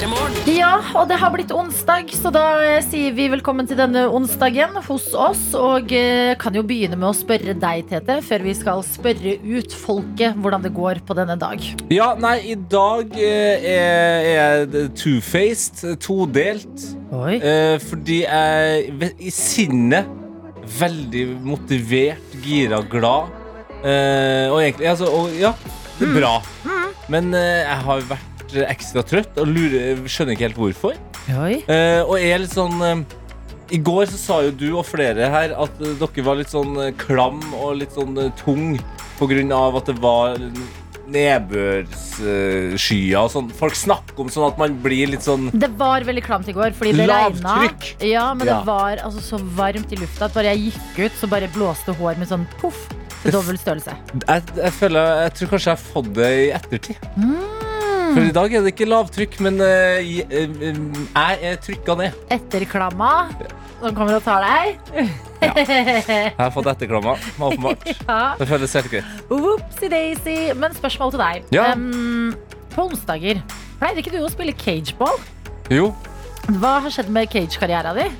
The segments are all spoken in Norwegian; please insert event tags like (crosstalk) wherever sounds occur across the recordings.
Ja, og det har blitt onsdag, så da eh, sier vi velkommen til denne onsdagen hos oss. Og eh, kan jo begynne med å spørre deg, Tete, før vi skal spørre ut folket hvordan det går på denne dag. Ja, nei, i dag eh, er jeg two-faced, todelt. Oi. Eh, fordi jeg i sinnet veldig motivert, gira, glad. Eh, og egentlig altså, og, Ja, det er bra. Men jeg har vært ekstra trøtt og lurer, skjønner ikke helt hvorfor. Oi. Eh, og er litt sånn eh, I går så sa jo du og flere her at eh, dere var litt sånn eh, klam og litt sånn eh, tung av at det var nedbørsskyer og sånn. Folk snakker om sånn at man blir litt sånn Det var veldig klamt i går, fordi det regna. Lavtrykk. Ja, men Ja. det var altså så varmt i lufta at bare jeg gikk ut, så bare blåste hår med sånn poff til dobbel størrelse. jeg, jeg føler Jeg tror kanskje jeg har fått det i ettertid. For i dag er det ikke lavtrykk, men eh, i- eh, jeg er trykka ned. Etterklamma, som kommer og tar deg. Jeg har fått etterklamma, åpenbart. (laughs) Ja. Det føles helt greit. Whoopsie-daisy. Men spørsmål til deg. Ja. Um, på onsdager pleide ikke du å spille cageball? Jo. Hva har skjedd med cage-karriera din?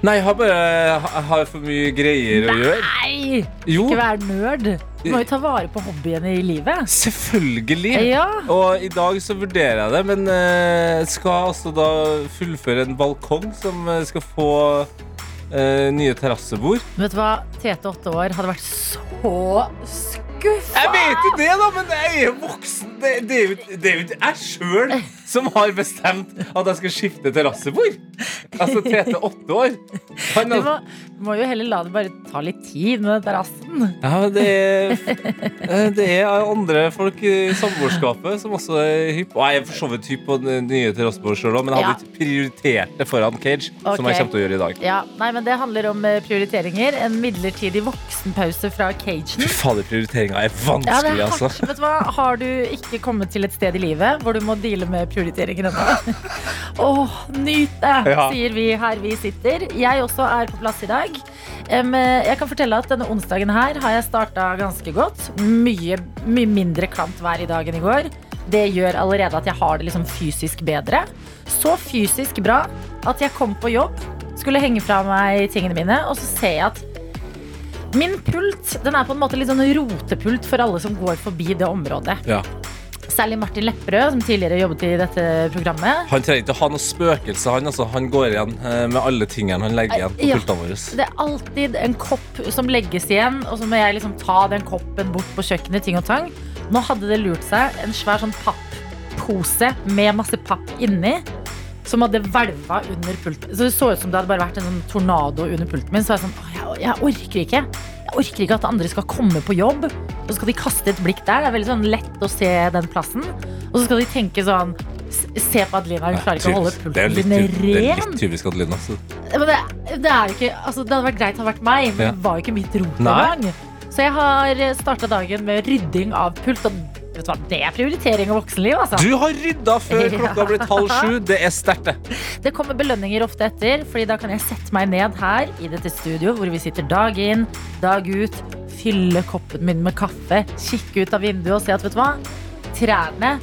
Nei, jeg har bare jeg har for mye greier å gjøre. Nei! Jo, Ikke vær nerd. Du må jo ta vare på hobbyen i livet. selvfølgelig. Ja. Og i dag så vurderer jeg det, men eh, skal altså da fullføre en balkong som eh, skal få uh, nye terrassebord. Vet du hva? Tete åtte år hadde vært så skuffa. Jeg vet jo det, da, men jeg er voksen. Det, det er jo det er jo ikke jeg sjøl som har bestemt at jeg skal skifte terrassebord. Altså Tete åtte år. Han, Du må, må jo heller la det bare ta litt tid med terrassen. ja, det, er, eh, det er andre folk i samboerskapet som også er hypp. Og jeg er for så vidt hypp på nye terrassebord sjøl òg, men jeg hadde ikke prioritert det foran Cage, som jeg kommer til å gjøre i dag. Ja, nei, men Det handler om eh, prioriteringer. En midlertidig voksenpause fra Fy cagen. fader, prioriteringa er Ja, vanskelig, er altså. Vet du hva? Har du ikke kommet til et sted i livet hvor du må deale med prioriteringer ennå? (laughs) Åh, nyt det, Ja. sier vi her vi sitter. Jeg også er på plass i dag. Jeg kan fortelle at Denne onsdagen her har jeg starta ganske godt. Mye, mye mindre klamt vær i dag enn i går. Det gjør allerede at jeg har det liksom fysisk bedre. Så fysisk bra at jeg kom på jobb, skulle henge fra meg tingene mine, og så ser jeg at Min pult den er på en måte litt sånn rotepult for alle som går forbi det området. Ja. Særlig Martin Lepperød, som tidligere jobbet i dette programmet. Han trenger ikke å ha noe spøkelse. Han, altså, han går igjen eh, med alle tingene han legger igjen på Ja. pultene våre. Det er alltid en kopp som legges igjen, og så må jeg liksom ta den koppen bort på kjøkkenet. ting og tang. Nå hadde det lurt seg en svær sånn papppose med masse papp inni. Som hadde hvelva under pulten. Så Det så ut som det hadde bare vært en sånn tornado under pulten min. Så jeg sånn, jeg, jeg orker ikke. Jeg orker ikke at andre skal komme på jobb, og så skal de kaste et blikk der. Det er veldig sånn lett å se den plassen. Og så skal de tenke sånn Se på Adelina, hun klarer ikke å holde pulten din ren. det er litt typisk Adelina. Altså. Men det, det er ikke altså, Det hadde vært greit å ha vært meg, men det var jo ikke mitt rot engang. Så jeg har starta dagen med rydding av pult. Og vet du hva, det er prioritering av voksenliv, altså. Du har rydda før (laughs) klokka har blitt halv sju. Det er sterkt, det. Det kommer belønninger ofte etter, Fordi da kan jeg sette meg ned her i dette studio, hvor vi sitter dag inn, dag ut, fylle koppen min med kaffe, kikke ut av vinduet og se at, vet du hva, trærne,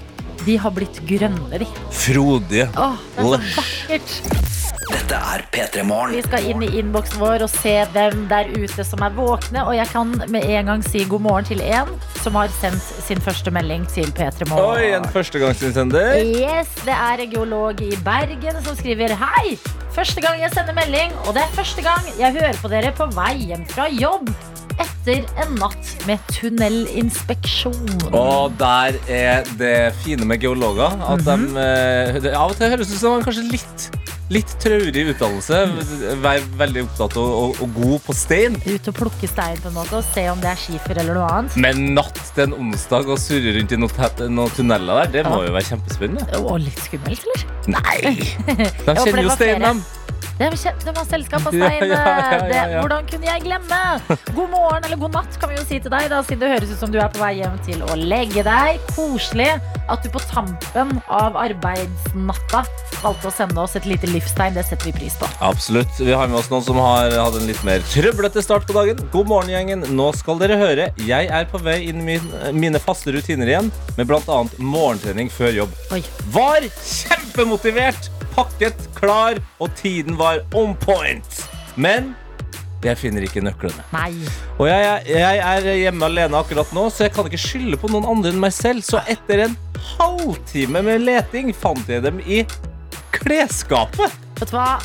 de har blitt grønne, de. Frodige. Åh, det er så vakkert. Dette er P3 Morgen. Vi skal inn i innboksen vår og se hvem der ute som er våkne. Og jeg kan med en gang si god morgen til en som har sendt sin første melding til P3 Morgen. Oi, en førstegangsinnsender. Yes, det er en geolog i Bergen som skriver Hei! Første gang jeg sender melding, og det er første gang jeg hører på dere på vei hjem fra jobb. Etter en natt med tunnelinspeksjon. Og der er det fine med geologer at Mhm. de eh, det, Av og til høres det ut som de kanskje litt Litt traurig utdannelse. Være veldig opptatt og, og, og god på stein. Ut og plukke stein på en måte og se om det er skifer eller noe annet. Men natt til en onsdag og surre rundt i noen, noen tunneler der, det må jo være kjempespennende. Og litt skummelt, eller? Nei! (laughs) De kjenner jo steinen, flere. Det var, det var selskap av Ja, Steine. ja, ja, ja, Det, hvordan kunne jeg glemme? God morgen eller god natt kan vi jo si til deg, da, siden det høres ut som du er på vei hjem til å legge deg. Koselig at du på tampen av arbeidsnatta valgte å sende oss et lite livstegn. Det setter vi pris på. Absolutt. Vi har med oss noen som har hatt en litt mer trøblete start på dagen. God morgen, gjengen. Nå skal dere høre. Jeg er på vei inn i min, mine faste rutiner igjen, med bl.a. morgentrening før jobb. Oi. Var kjempemotivert, pakket, klar, og tiden var on point. Men jeg finner ikke nøklene. Nei. Og jeg, jeg, er hjemme alene akkurat nå, så jeg kan ikke skylde på noen andre enn meg selv. Så etter en halvtime med leting fant jeg dem i klesskapet. Vet du hva?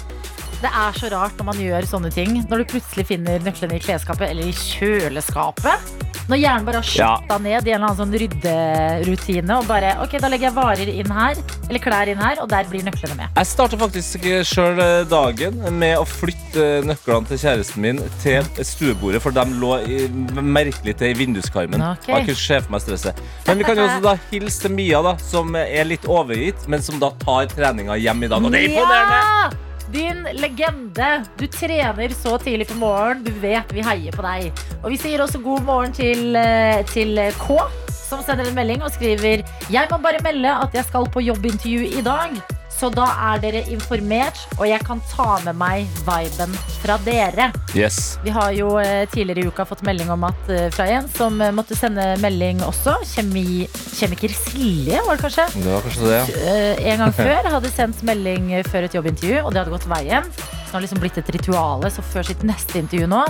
Det er så rart når man gjør sånne ting. Når du plutselig finner nøklene i klesskapet eller i kjøleskapet. Når hjernen bare har Ja. ned i en eller annen sånn rydderutine. Og bare, ok, da legger jeg varer inn her, eller klær inn her, og der blir nøklene med. Jeg starta faktisk sjøl dagen med å flytte nøklene til kjæresten min til stuebordet, for de lå i, merkelig til i vinduskarmen. Okay. Jeg kunne se for meg stresset. Men vi kan jo også da hilse til Mia, da, som er litt overgitt, men som da tar treninga hjem i dag. Og det er imponerende! Ja! Din legende. Du trener så tidlig på morgenen. Du vet vi heier på deg. Og vi sier også god morgen til, eh, til K, som sender en melding og skriver Jeg må bare melde at jeg skal på jobbintervju i dag. Så da er dere informert, og jeg kan ta med meg viben fra dere. Yes. Vi har jo eh, tidligere i uka fått melding om at eh, fra en som eh, måtte sende melding også. Kjemi, kjemiker Silje, var det kanskje? Det var kanskje det, ja. en gang før hadde sendt melding før et jobbintervju, og det hadde gått veien. Så det har liksom blitt et rituale, så før sitt neste intervju nå,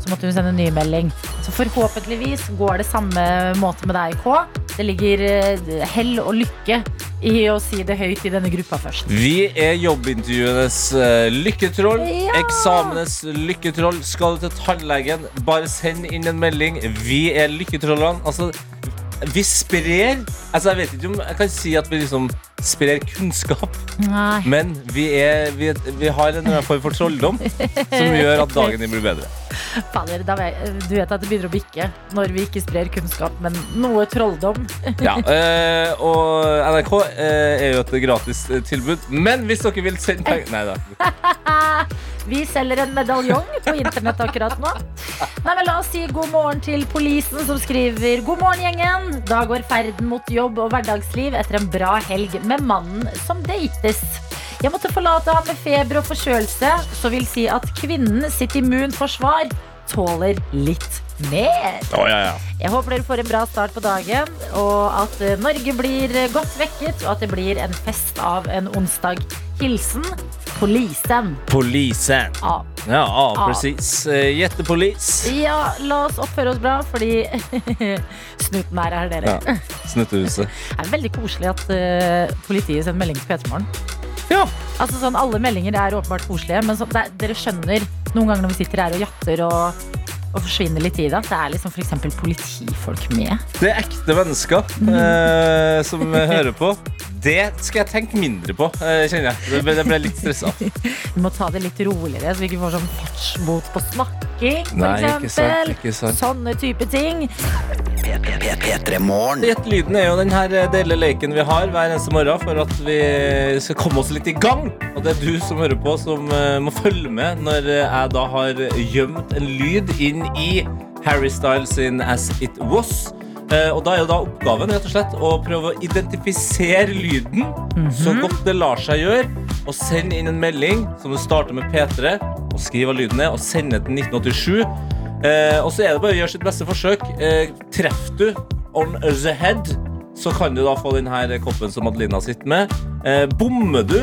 så måtte hun sende en ny melding. Så forhåpentligvis går det samme måte med deg, K. Det ligger eh, hell og lykke i å si det høyt i denne gruppa først. Vi er jobbintervjuenes eh, lykketroll. Ja! Eksamenes lykketroll. Skal du til tannlegen, bare send inn en melding. Vi er lykketrollene. Altså, vi sprer Altså, jeg vet ikke om jeg kan si at vi liksom sprer kunnskap, Nei. men vi, er, vi, vi har en form for trolldom som gjør at dagen din blir bedre. Fader, du vet at det begynner å bikke når vi ikke sprer kunnskap, men noe trolldom. Ja, øh, og NRK eh, er jo et gratis eh, tilbud, men hvis dere vil sende penger Nei da. (laughs) Vi selger en medaljong på internett akkurat nå. Nei, men La oss si god morgen til polisen, som skriver God morgen, gjengen. Da går ferden mot jobb og hverdagsliv etter en bra helg med mannen som dates. Jeg måtte forlate ham med feber og forkjølelse, så vil si at kvinnen sitt immunforsvar tåler litt mer. Oh, ja, ja. Jeg håper dere får en bra start på dagen, og at eh, Norge blir eh, godt vekket, og at det blir en fest av en onsdag. Hilsen Polisen. Polisen. Ja. Ja, presis. Eh, Gjettepolis. ja, la oss oppføre oss bra, fordi (laughs) snuten er her, dere. Ja. Snuttehuset. (laughs) Det er veldig koselig at uh, politiet sender melding til P3morgen. Ja. Altså, sånn, alle meldinger er åpenbart koselige, men så, det, er- dere skjønner noen ganger når vi sitter her og jatter og, og forsvinner litt i det, at det er liksom f.eks. politifolk med. Det er ekte mennesker eh, som hører på. Det skal jeg tenke mindre på, eh, kjenner jeg. Det ble, det ble litt stressa. (laughs) Vi må ta det litt roligere, så vi ikke får sånn fartsbot på snakking, Nei, ikke sant, eksempel. ikke sant. Sånne type ting. P3 Morgen. Gjett lyden er jo den her deilige leken vi har hver eneste morgen for at vi skal komme oss litt i gang. Og det er du som hører på, som eh, må følge med når eh, jeg da har gjemt en lyd inn i Harry Styles sin As It Was. Eh, og da er jo da oppgaven rett og slett å prøve å identifisere lyden så godt det lar seg gjøre. Og send inn en melding som du starter med P3, og skriv hva lyden er, og send den til 1987. Eh, og så er det bare å gjøre sitt beste forsøk. Eh, treffer du on the head, så kan du da få denne koppen som Adelina sitter med. Eh, bommer du,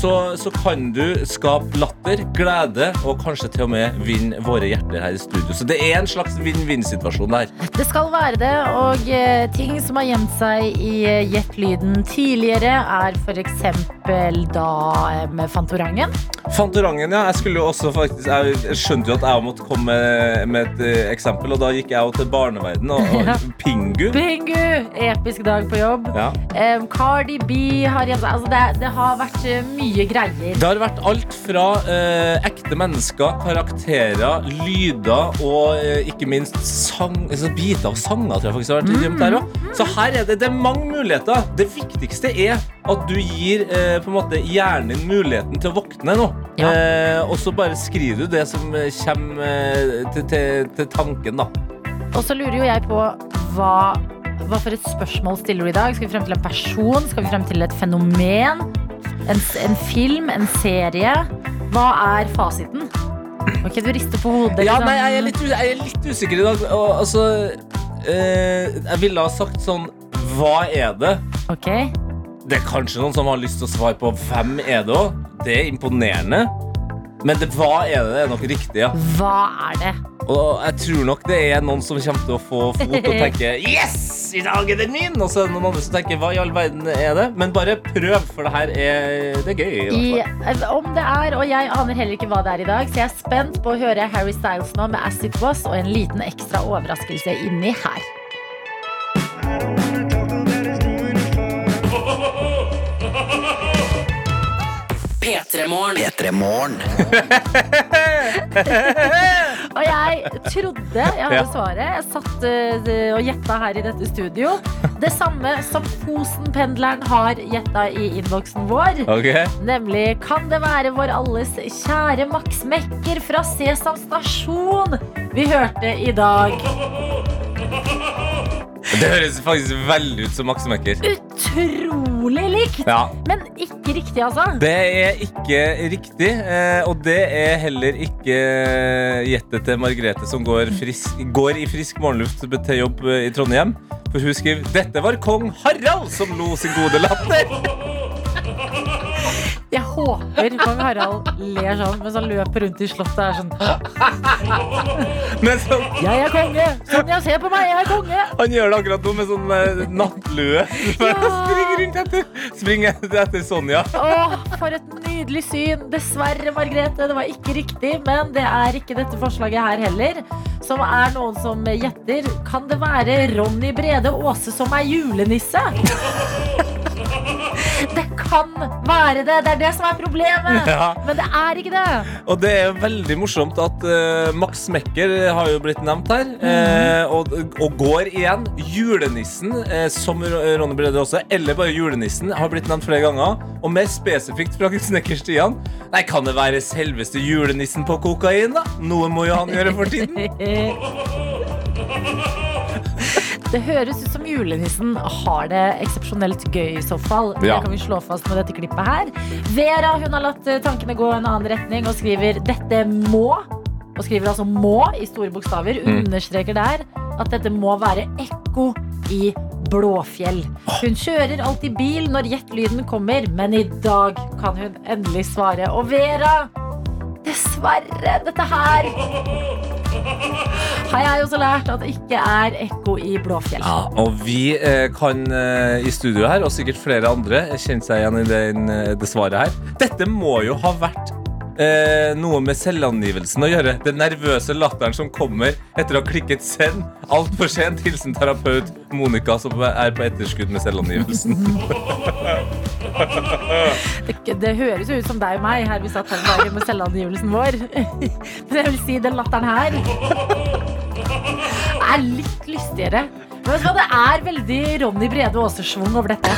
så, så kan du skape latter, glede og kanskje til og med vinne våre hjerter her i studio. Så det er en slags vinn-vinn-situasjon der. Det skal være det, og eh, ting som har gjemt seg i eh, Gjett lyden tidligere, er f.eks. da eh, med Fantorangen. Fantorangen, ja. Jeg skulle jo også faktisk Jeg skjønte jo at jeg måtte komme med, med et eh, eksempel, og da gikk jeg jo til barneverden og, (laughs) Ja. Pingu. Pingu. Episk dag på jobb. Ja. Eh, Cardi B har gjemt seg. Altså det, det har vært eh, mye greier. Det har vært alt fra eh, ekte mennesker, karakterer, lyder og eh, ikke minst sang, altså biter av sanger. tror jeg faktisk har vært Mm. gjemt der også. Så her er det, det er mange muligheter. Det viktigste er at du gir eh, på en måte hjernen din muligheten til å våkne nå. Ja. Eh, og så bare skriver du det som eh, kommer til, til, til tanken, da. Og så lurer jo jeg på hva, hva for et spørsmål stiller du i dag? Skal vi frem til en person? Skal vi frem til et fenomen? En, en film? En serie? Hva er fasiten? Ok, du rister på hodet. Ja, liksom. nei, jeg er litt, jeg er litt usikker i dag. Og, altså, eh, jeg ville ha sagt sånn Hva er det? Ok, Det er kanskje noen som har lyst til å svare på hvem er det òg. Det er imponerende. Men det, hva er det? Det er nok riktig, ja. hva er det? Og jeg tror nok det er noen som kommer til å få fot og tenke Yes! I dag er den min! Og så er det noen andre som tenker Hva i all verden er det? Men bare prøv, for det her er, det er gøy. i I, om det er, og jeg aner heller ikke hva det er i dag, så jeg er spent på å høre Harry Styles nå med As It Was og en liten ekstra overraskelse inni her. P3 Morgen. (laughs) P3 Morgen. Og jeg trodde jeg hadde svaret. Jeg satt eh, og gjetta her i dette studio. Det samme som Fosen-pendleren har gjetta i innboksen vår. Okay. Nemlig kan det være vår alles kjære Max Mekker fra Sesam stasjon vi hørte i dag. Det høres faktisk veldig ut som Max Mekker. Utrolig likt, Ja. men ikke riktig, altså. Det er ikke riktig, eh, og det er heller ikke gjettet til Margrethe, som går, frisk, går i frisk morgenluft til jobb eh, i Trondheim. For hun skriver dette var kong Harald som lo sin gode latter. Jeg håper kong Harald ler sånn mens han løper rundt i slottet og er sånn (laughs) Men så, Jeg er konge! Sonja, ser på meg, jeg er konge! han gjør det akkurat nå med sånn eh, nattlue. (laughs) Ja. springer rundt etter, springer etter Sonja. Åh, for et nydelig syn. Dessverre, Margrethe, det var ikke riktig. Men det er ikke dette forslaget her heller. Som er noen som gjetter. Kan det være Ronny Brede Aase som er julenisse? (laughs) Det kan være det. Det er det som er problemet. Ja. Men det er ikke det. Og det er veldig morsomt at uh, Max Mekker har jo blitt nevnt her. eh, og, og går igjen. Julenissen, uh, som Ro- Ronny Brede også, eller bare julenissen, har blitt nevnt flere ganger. Og mer spesifikt fra Snekkerstian. Nei, kan det være selveste julenissen på kokain, da? Noe må jo han gjøre for tiden. (laughs) Det høres ut som julenissen har det eksepsjonelt gøy i så fall. Ja. Det kan vi slå fast med dette klippet her. Vera hun har latt eh, tankene gå en annen retning og skriver 'dette må'. Og skriver altså 'må' i store bokstaver. Mm. Understreker der at dette må være ekko i Blåfjell. Hun kjører alltid bil når gjettlyden kommer, men i dag kan hun endelig svare. Og Vera, dessverre, dette her har jeg også lært at det ikke er ekko i Blåfjell. Ja, og vi eh, kan eh, i studio her, og sikkert flere andre, kjenne seg igjen i eh, det svaret her. Dette må jo ha vært eh, noe med selvangivelsen å gjøre. Den nervøse latteren som kommer etter å ha klikket 'send' altfor sent. Hilsen terapeut Monica, som er på etterskudd med selvangivelsen. Det, det høres jo ut som deg og meg her vi satt her dagen med selvangivelsen vår. (laughs) Men jeg vil si den latteren her er litt lystigere. Men vet du hva, det er veldig Ronny Brede Aase-schwung over dette.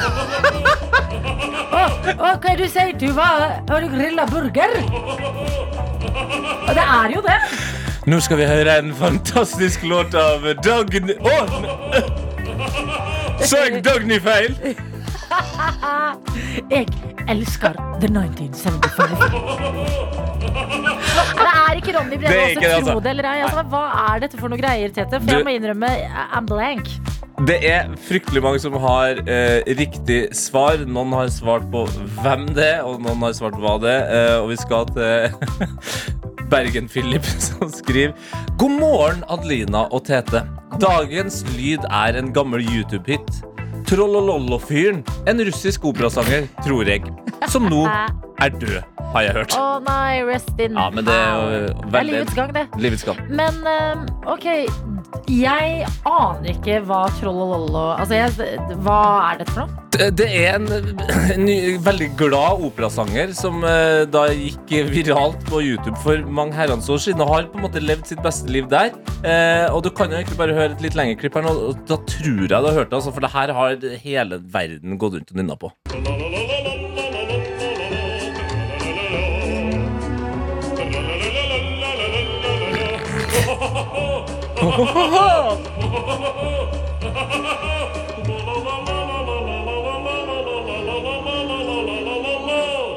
Hva er det du sier, Tuva? Har du grilla burger? Og det er jo det. Nå skal vi høre en fantastisk låt av Dagny Å! Sa jeg Dagny feil? (laughs) Jeg elsker The 1975. Er ikke Ronny Brede Aase, ikke det, altså. tro det eller ei. Altså, hva er dette for noe greier, Tete? For Du- jeg må innrømme, I'm blank. Det er fryktelig mange som har eh, riktig svar. Noen har svart på hvem det er, og noen har svart hva det er. Eh, og vi skal til (laughs) Bergen-Philip, (laughs) som skriver God morgen, Adelina og Tete. Dagens lyd er en gammel YouTube-hit. Trollolollo-fyren. En russisk operasanger, tror jeg. Som nå er død, har jeg hørt. Å nei, rest in Ja, men det er veldig. Det er livets gang, det. Livets gang. Men eh, OK, Jeg aner ikke hva Trollololo Altså, jeg, hva er dette for noe? Det det er en, en veldig glad operasanger som eh, da gikk viralt på YouTube for mange herrens år siden og har på en måte levd sitt beste liv der. Eh, og du kan jo egentlig bare høre et litt lengre klipp her nå, og da tror jeg du har hørt det, altså, for det her har hele verden gått rundt og nynna på.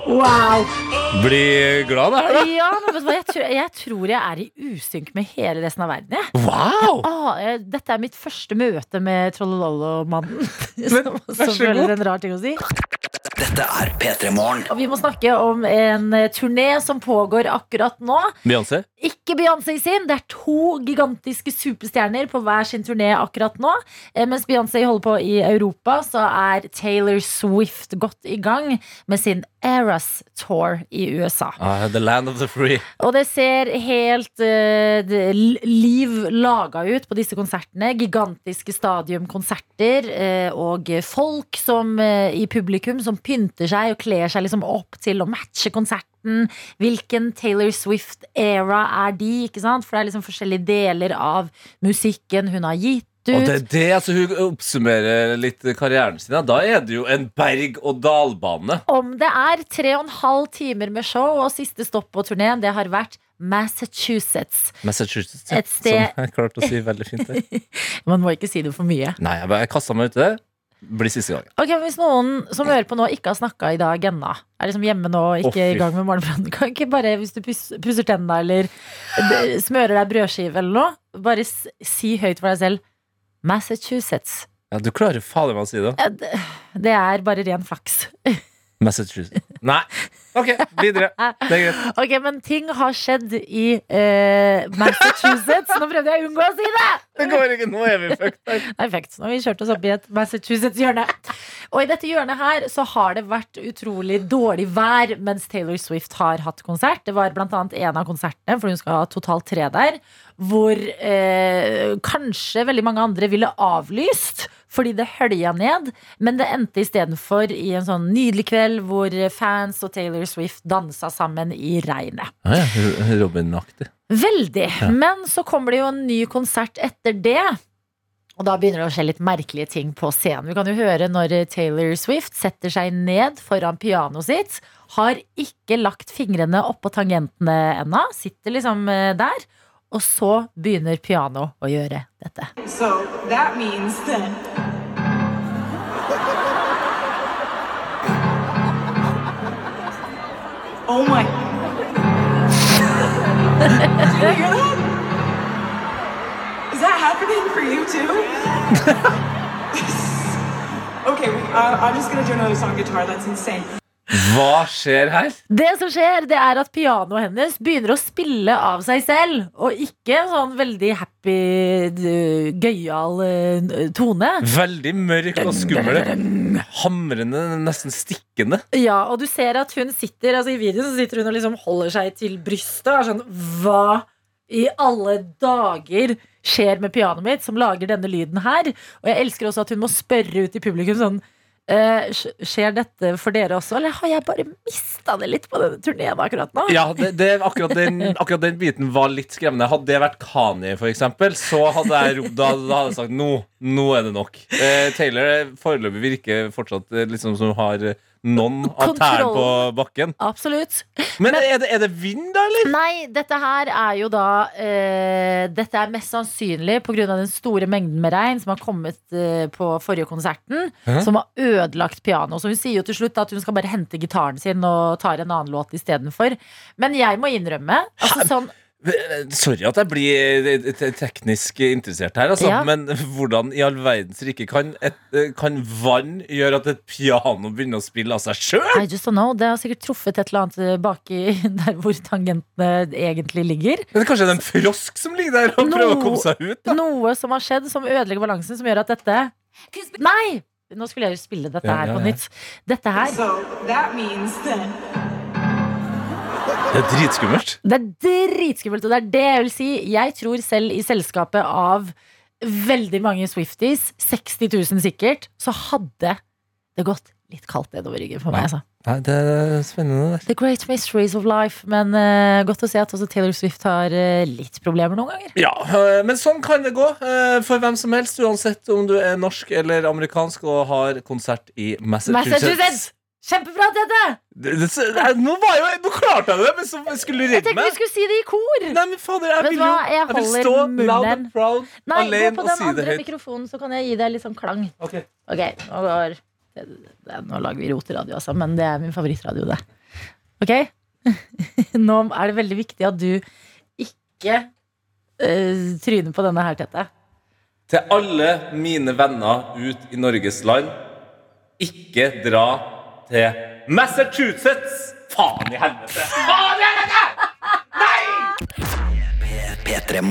Wow! Bli glad, det her, da. Ja, men vet du hva? Jeg, tror, jeg tror jeg er i usynk med hele resten av verden. Jeg. Wow! Ah, eh, dette er mitt første møte med Trollololo-mannen. Men, (laughs) Som, vær så føler god. en rar ting å si. Dette er P3 Morgen. Og vi må snakke om en eh, turné som pågår akkurat nå. Beyoncé? Ikke Beyoncé sin. Det er to gigantiske superstjerner på hver sin turné akkurat nå. Eh, Mens Beyoncé holder på i Europa, så er Taylor Swift godt i gang med sin Eras Tour i USA. Ah, the land of the free. Og det ser helt uh, liv laga ut på disse konsertene. Gigantiske stadiumkonserter. uh, og folk som uh, i publikum som pynter seg og kler seg liksom opp til å matche konserten. Hvilken Taylor Swift-era er de? ikke sant? For det er liksom forskjellige deler av musikken hun har gitt ut. Og det er det, altså Hun oppsummerer litt karrieren sin. Da er det jo en berg-og-dal-bane. Om det er tre og en halv timer med show, og siste stopp på turneen, det har vært Massachusetts. Massachusetts, Et sted- som jeg klarte å si veldig fint. (laughs) Man må ikke si det for mye. Nei, jeg bare kasta meg uti det. Blir siste gang. Ok, men Hvis noen som hører på nå, ikke har snakka i dag ennå, er liksom hjemme nå og ikke oh, i gang med morgenbrannen, kan ikke bare, hvis du pusser tenna eller smører deg brødskive eller noe, bare si høyt for deg selv Massachusetts. Ja, Du klarer fader meg å si det. Ja, Det det er bare ren flaks. Massachusetts. Nei. Ok, videre. Det er greit. Ok, Men ting har skjedd i eh, Massachusetts. Nå prøvde jeg å unngå å si det! Det går ikke. Nå er vi fucked. her. (laughs) Perfekt. Nå har vi kjørt oss opp i et Massachusetts-hjørne. Og i dette hjørnet her så har det vært utrolig dårlig vær mens Taylor Swift har hatt konsert. Det var blant annet en av konsertene, for hun skal ha totalt tre der, hvor eh, kanskje veldig mange andre ville avlyst fordi det hølja ned. Men det endte istedenfor i en sånn nydelig kveld hvor fans og Taylor Swift dansa sammen i regnet. Ah, ja. Robin-aktig. Veldig. Men så kommer det jo en ny konsert etter det. Og da begynner det å skje litt merkelige ting på scenen. Vi kan jo høre når Taylor Swift setter seg ned foran pianoet sitt. Har ikke lagt fingrene oppå tangentene ennå. Sitter liksom eh, der. Og så begynner piano å gjøre dette. So that means that. (laughs) Oh my. Did you hear that? Is that happening for you too? (laughs) okay, I'm just gonna do another song guitar. That's insane. Hva skjer her? Det som skjer, det er at pianoet hennes begynner å spille av seg selv. Og ikke sånn veldig happy, gøyal eh, tone. Veldig mørk og skummel. Hamrende, nesten stikkende. Ja, og du ser at hun sitter Altså i videoen så sitter hun og liksom holder seg til brystet. Og er sånn Hva i alle dager skjer med pianoet mitt som lager denne lyden her? Og jeg elsker også at hun må spørre ut i publikum sånn eh, Skjer dette for dere også, eller har jeg bare mista det litt på denne turneen akkurat nå? Ja, det, det, akkurat, den, (laughs) akkurat den biten var litt skremmende. Hadde det vært for eksempel, så hadde jeg Da, da hadde jeg sagt nå, nå er det nok. Eh, Taylor foreløpig virker fortsatt eh, liksom som har eh, noen av tærne på bakken. Absolutt. Men er det, er det vind, da, eller? Nei, dette her er jo da eh, Dette er mest sannsynlig pga. den store mengden med regn som har kommet eh, på forrige konserten, Hæ? som har ødelagt piano. Så hun sier jo til slutt at hun skal bare hente gitaren sin og tar en annen låt istedenfor. Men jeg må innrømme altså, sånn, Sorry at jeg blir eh, teknisk interessert her, altså. Ja. Men hvordan i all verdens rike kan, et, eh, kan vann gjøre at et piano begynner å spille av seg sjøl? I just don't know. Det har sikkert truffet et eller annet eh, baki (laughs) der hvor tangentene egentlig ligger. Kanskje det er en frosk som ligger der og prøver å komme seg ut? Da. Noe som har skjedd som ødelegger balansen, som gjør at dette Nei! Nå skulle jeg jo spille dette Ja, her ja, på nytt. Dette her So that means that. Det er dritskummelt. Det er dritskummelt, og det er det jeg vil si. Jeg tror selv i selskapet av veldig mange Swifties, 60 000 sikkert, så hadde det gått litt kaldt nedover ryggen for meg. Altså. Nei, det er spennende. The great mysteries of life. Men uh, godt å se at også Taylor Swift har uh, litt problemer noen ganger. Ja, uh, men sånn kan det gå for hvem som helst, uansett om du er norsk eller amerikansk og har konsert i Massachusetts. Massachusetts! Kjempebra, Tete! Det, det, nei, nå, var jo, nå klarte jeg det, men så skulle du redde meg. Jeg tenkte vi skulle si det i kor. Nei, men fader, jeg vil jeg jeg vil stå munnen. loud and proud Nei, gå alene på og den si det andre mikrofonen, så kan jeg gi deg litt sånn klang. Ok. Ok, nå går det, det, Nå lager vi roteradio, altså, men det er min favorittradio, det. Ok? (laughs) Nå er det veldig viktig at du ikke uh, tryner på denne her, Tete. Til alle mine venner ut i Norges land, ikke dra til Massachusetts! Faen i helvete! Faen i helvete! P3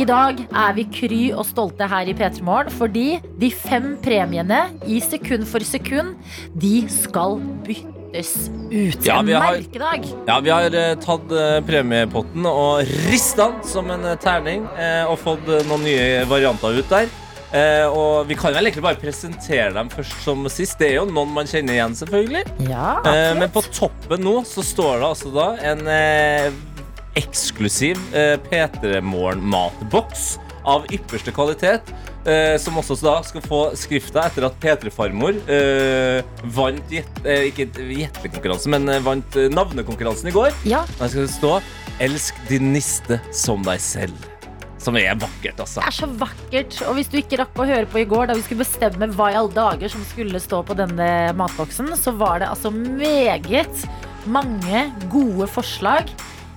I dag er vi kry og stolte her i P3 Morgen fordi de fem premiene i sekund for sekund, de skal byttes ut. Ja, en vi har- merkedag. Ja, vi har uh, tatt uh, premiepotten og rista den som en uh, terning og fått noen nye varianter ut der. Eh, og vi kan vel egentlig bare presentere dem først som sist. Det er jo noen man kjenner igjen, selvfølgelig. Ja, Eh, men på toppen nå så står det altså da en eh, eksklusiv eh, P3 Morgen-matboks av ypperste kvalitet. Eh, som også da skal få skrifta etter at P3 Farmor eh, vant jet, ikke gjettekonkurransen, men vant navnekonkurransen i går. Ja, Der skal det stå 'Elsk din niste som deg selv'. Som er vakkert, altså. det er så vakkert. Og hvis du ikke rakk å høre på i går, da vi skulle bestemme hva i alle dager som skulle stå på denne matboksen, så var det altså meget mange gode forslag.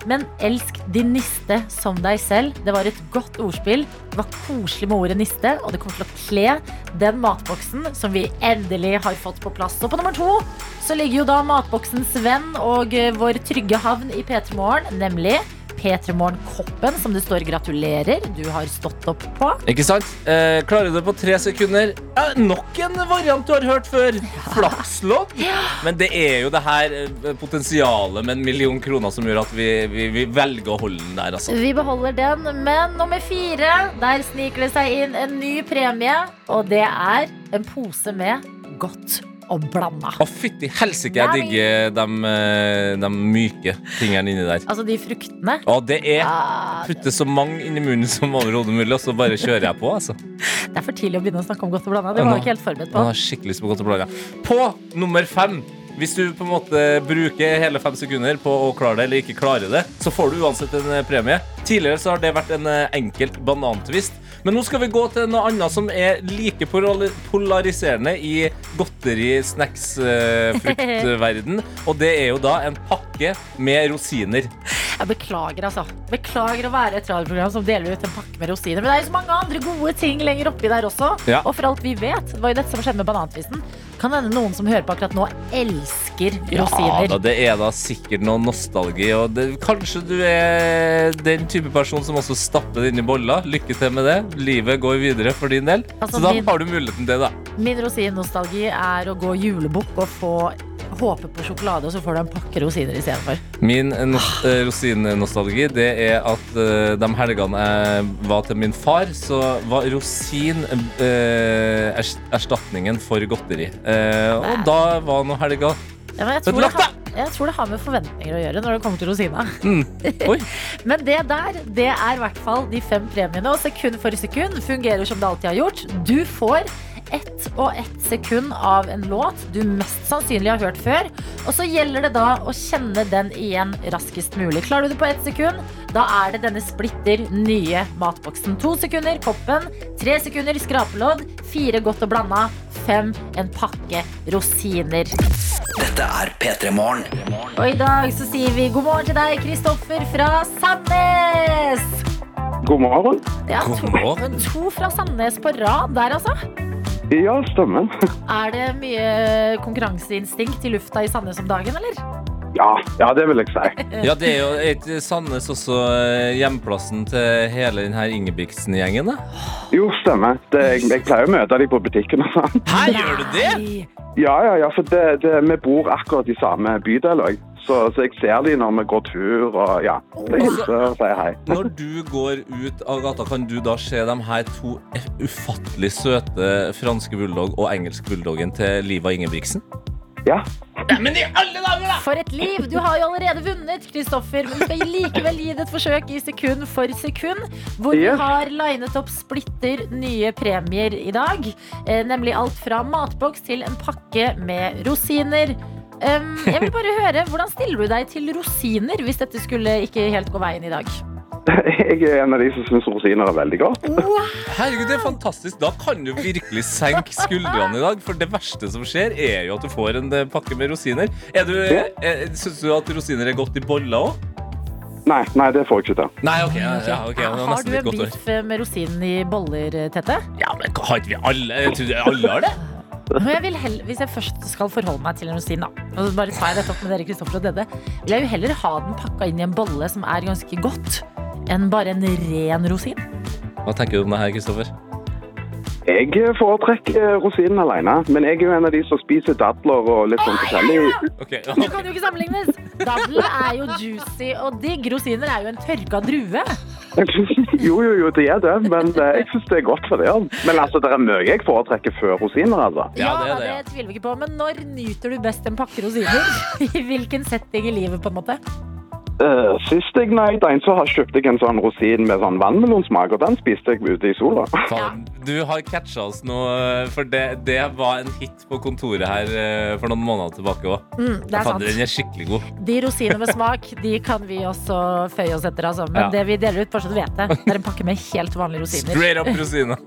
Men elsk din niste som deg selv. Det var et godt ordspill. Det var koselig med ordet niste, og det kommer til å kle den matboksen som vi endelig har fått på plass. Og på nummer to så ligger jo da matboksens venn og vår trygge havn i P3 Morgen, nemlig P3 Morgen-koppen, som det står 'gratulerer'. Du har stått opp på. Ikke sant? Eh, klarer du det på tre sekunder? Ja, nok en variant du har hørt før. Flakslodd. Men det er jo det her eh, potensialet med en million kroner som gjør at vi, vi, vi velger å holde den der, altså. Vi beholder den, men nummer fire, der sniker det seg inn en ny premie. Og det er en pose med godt og blanda. Å, fytti helsike, jeg digger de, eh, de myke tingene inni der. Altså de fruktene. Å, det er Ah, putte så mange inni munnen som overhodet mulig, og så bare kjører jeg på, altså. (laughs) det er for tidlig å begynne å snakke om godt og blanda. Det var jeg ikke helt forberedt på. har skikkelig lyst på godt og blanda. På nummer fem hvis du på en måte bruker hele fem sekunder på å klare det eller ikke klare det, så får du uansett en premie. Tidligere så har det vært en eh, enkelt banantvist. Men nå skal vi gå til noe annet som er like polariserende i godteri, snacks, eh, fruktverden. (laughs) Og det er jo da en pakke med rosiner. Jeg beklager, altså. Beklager å være et radioprogram som deler ut en pakke med rosiner. Men det er jo så mange andre gode ting lenger oppi der også. Ja. Og for alt vi vet, det var jo dette som skjedde med banantvisten. Kan hende noen som hører på akkurat nå, elsker rosiner. Ja, det er da sikkert noe nostalgi. Og det, kanskje du er den type person som også stapper det inn i bolla. Lykke til med det. Livet går videre for din del. Altså, så da min- har du muligheten til det, da. Min rosinnostalgi er å gå julebukk og få håpe på sjokolade, og så får du en pakke rosiner istedenfor. Min nos eh, rosinnostalgi det er at eh, de helgene jeg var til min far, så var rosin eh, erstatningen for godteri. Eh, og da var nå helga Ja, men jeg, tror det har, jeg tror det har med forventninger å gjøre når det kommer til rosina. Mm. (laughs) Men det der, det er i hvert fall de fem premiene. Og sekund for sekund fungerer som det alltid har gjort. Du får ett og ett sekund av en låt du mest sannsynlig har hørt før. Og så gjelder det da å kjenne den igjen raskest mulig. Klarer du det på ett sekund, da er det denne splitter nye matboksen. To sekunder koppen, tre sekunder skrapelodd, fire godt og blanda, fem en pakke rosiner. Dette er P3 Morgen. Og i dag så sier vi god morgen til deg, Kristoffer fra Sandnes. God morgen. Ja, to, to fra Sandnes på rad der, altså. Ja, stemmer. (laughs) Er det mye konkurranseinstinkt i lufta i Sandnes om dagen, eller? Ja, ja, det vil jeg si. (laughs) Ja, det er jo et Sandnes også eh, hjemplassen til hele denne Ingebrigtsen-gjengen, da? Jo, stemmer. Det, jeg, jeg pleier å møte dem på butikken og sånn. Her gjør du det? Ja, ja, ja, for det, det, vi bor akkurat i samme bydel òg. Så, så jeg ser de når vi går tur og ja. Hilser og sier hei. Når du går ut av gata, kan du da se de her to ufattelig søte franske bulldog og engelsk bulldoggen til Liva Ingebrigtsen? Ja. Men i alle dager, da! For et liv! Du har jo allerede vunnet, Kristoffer. Men du skal likevel gi det et forsøk i sekund for sekund. Hvor vi har linet opp splitter nye premier i dag. Eh, nemlig alt fra matboks til en pakke med rosiner. Um, jeg vil bare høre, Hvordan stiller du deg til rosiner hvis dette skulle ikke helt gå veien i dag? (laughs) Jeg er en av de som syns rosiner er veldig godt. Herregud, det er fantastisk. Da kan du virkelig senke skuldrene i dag. For det verste som skjer, er jo at du får en eh, pakke med rosiner. Er du, eh, Syns du at rosiner er godt i boller òg? Nei, nei, det får jeg ikke til. Nei, ok. Ja, ja, ok, det var har du en beef med rosinen i boller, Tette? Ja, men har ikke vi alle Jeg trodde alle har det. Men jeg vil hell- hvis jeg først skal forholde meg til en rosin, da, og så bare tar jeg dette opp med dere, Kristoffer og Dede, vil jeg jo heller ha den pakka inn i en bolle som er ganske godt, enn bare en ren rosin. Hva tenker du om det her, Kristoffer? Jeg foretrekker rosinen alene, men jeg er jo en av de som spiser dadler og litt sånn forskjellig. Ok, Det kan jo ikke sammenlignes! Dadler er jo juicy og digg. Rosiner er jo en tørka drue. (laughs) (laughs) Jo, jo, jo, det er det, men eh, jeg syns det er godt for det. ja. Men altså, det er mye jeg foretrekker før rosiner, altså. Ja, det er det, det, ja. tviler vi ikke på. Men når nyter du best en pakke rosiner? (laughs) I hvilken setting i livet, på en måte? Eh, sist jeg nøyd en, så har- kjøpte jeg en sånn rosin med sånn vannmelonsmak, og den spiste jeg ute i sola. Faen, du har catcha oss nå, for det, det var en hit på kontoret her eh, for noen måneder tilbake òg. Mm, det er sant. Den er skikkelig god. De rosinene med smak de kan vi også føye oss etter. Altså. Men Ja. det vi deler ut, bare så du vet det, det er en pakke med helt vanlige rosiner. Straight up rosiner.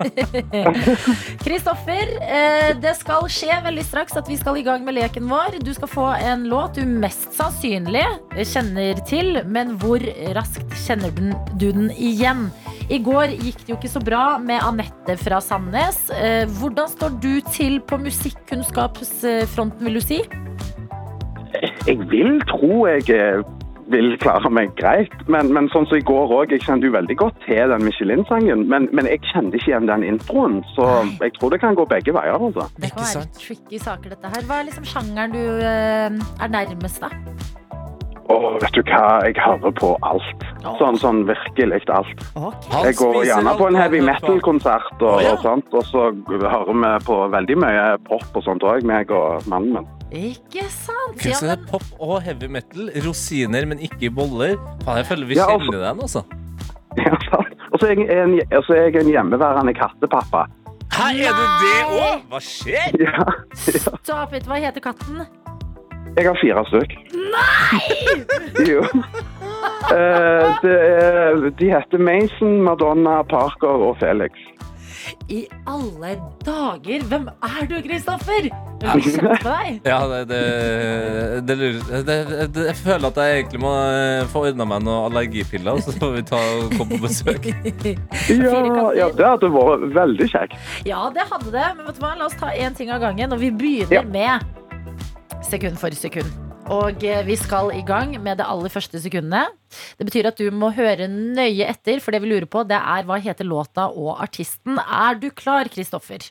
(laughs) Kristoffer, uh, det skal skje veldig straks at vi skal i gang med leken vår. Du skal få en låt du mest sannsynlig kjenner til, men hvor raskt kjenner du den igjen? I går gikk det jo ikke så bra med Anette fra Sandnes. Eh, Hvordan står du til på musikkunnskapsfronten, vil du si? Jeg vil tro jeg eh, vil klare meg greit, men, men sånn som i går òg, jeg kjente jo veldig godt til den Michelin-sangen, men, men jeg kjente ikke igjen den introen, så jeg tror det kan gå begge veier, altså. Det kan være tricky saker, dette her. Hva er liksom sjangeren du eh, er nærmest, da? Å, vet du hva, jeg hører på alt. Sånn, sånn virkelig alt. Jeg går gjerne på en heavy metal-konsert, og, og sånt, og så hører vi på veldig mye pop og sånt òg, meg og mannen min. Ikke sant? Ja, så det er men, pop og heavy metal. Rosiner, men ikke i boller. Faen, jeg føler vi Ja, kjenner den, altså. (laughs) Ja, sant. Og så er jeg en, er jeg en hjemmeværende kattepappa. Hæ, er du det òg? Hva skjer? (laughs) Ja, Stop it. Hva heter katten? Jeg har fire stykk. Nei! Jo. Eh, det er, de heter Mason, Madonna, Parker og Felix. I alle dager! Hvem er du, Kristoffer? Jeg har kjent med på deg. Ja, det, det, det, lurer- det, det Jeg føler at jeg egentlig må eh, få ordna meg noen allergipiller, så får vi ta og komme på besøk. (laughs) Ja, ja, det hadde vært veldig kjekt. Ja, det hadde det. Men vet du hva? la oss ta én ting av gangen. Og vi begynner Ja. med sekund for sekund. Og eh, vi skal i gang med det aller første sekundet. Det betyr at du må høre nøye etter, for det vi lurer på, det er hva heter låta og artisten. Er du klar, Kristoffer?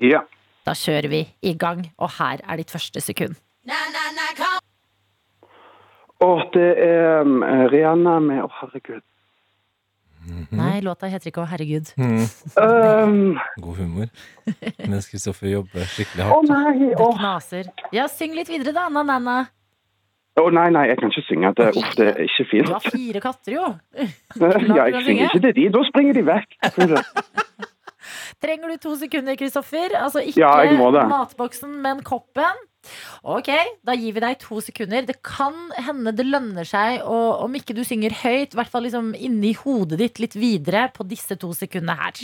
Ja. Da kjører vi i gang, og her er ditt første sekund. Og det er um, Rihanna med Å, herregud. Nei, låta heter ikke Å, herregud. Mm, Um, god humor. Mens Kristoffer jobber skikkelig hardt. Å oh, nei! Det Å knaser. Ja, syng litt videre, da, Anna-Nanna. Å, nei, nei, jeg kan ikke synge. Det, oh, det er ikke Du har fire katter, jo. (laughs) Ja, jeg synger ikke til de. Da springer de vekk. (laughs) Trenger du to sekunder, Kristoffer? Altså ikke Ja, det. matboksen, men koppen. Ok, da gir vi deg to sekunder. Det kan hende det lønner seg, og om ikke du synger høyt, i hvert fall liksom inni hodet ditt litt videre på disse to sekundene her.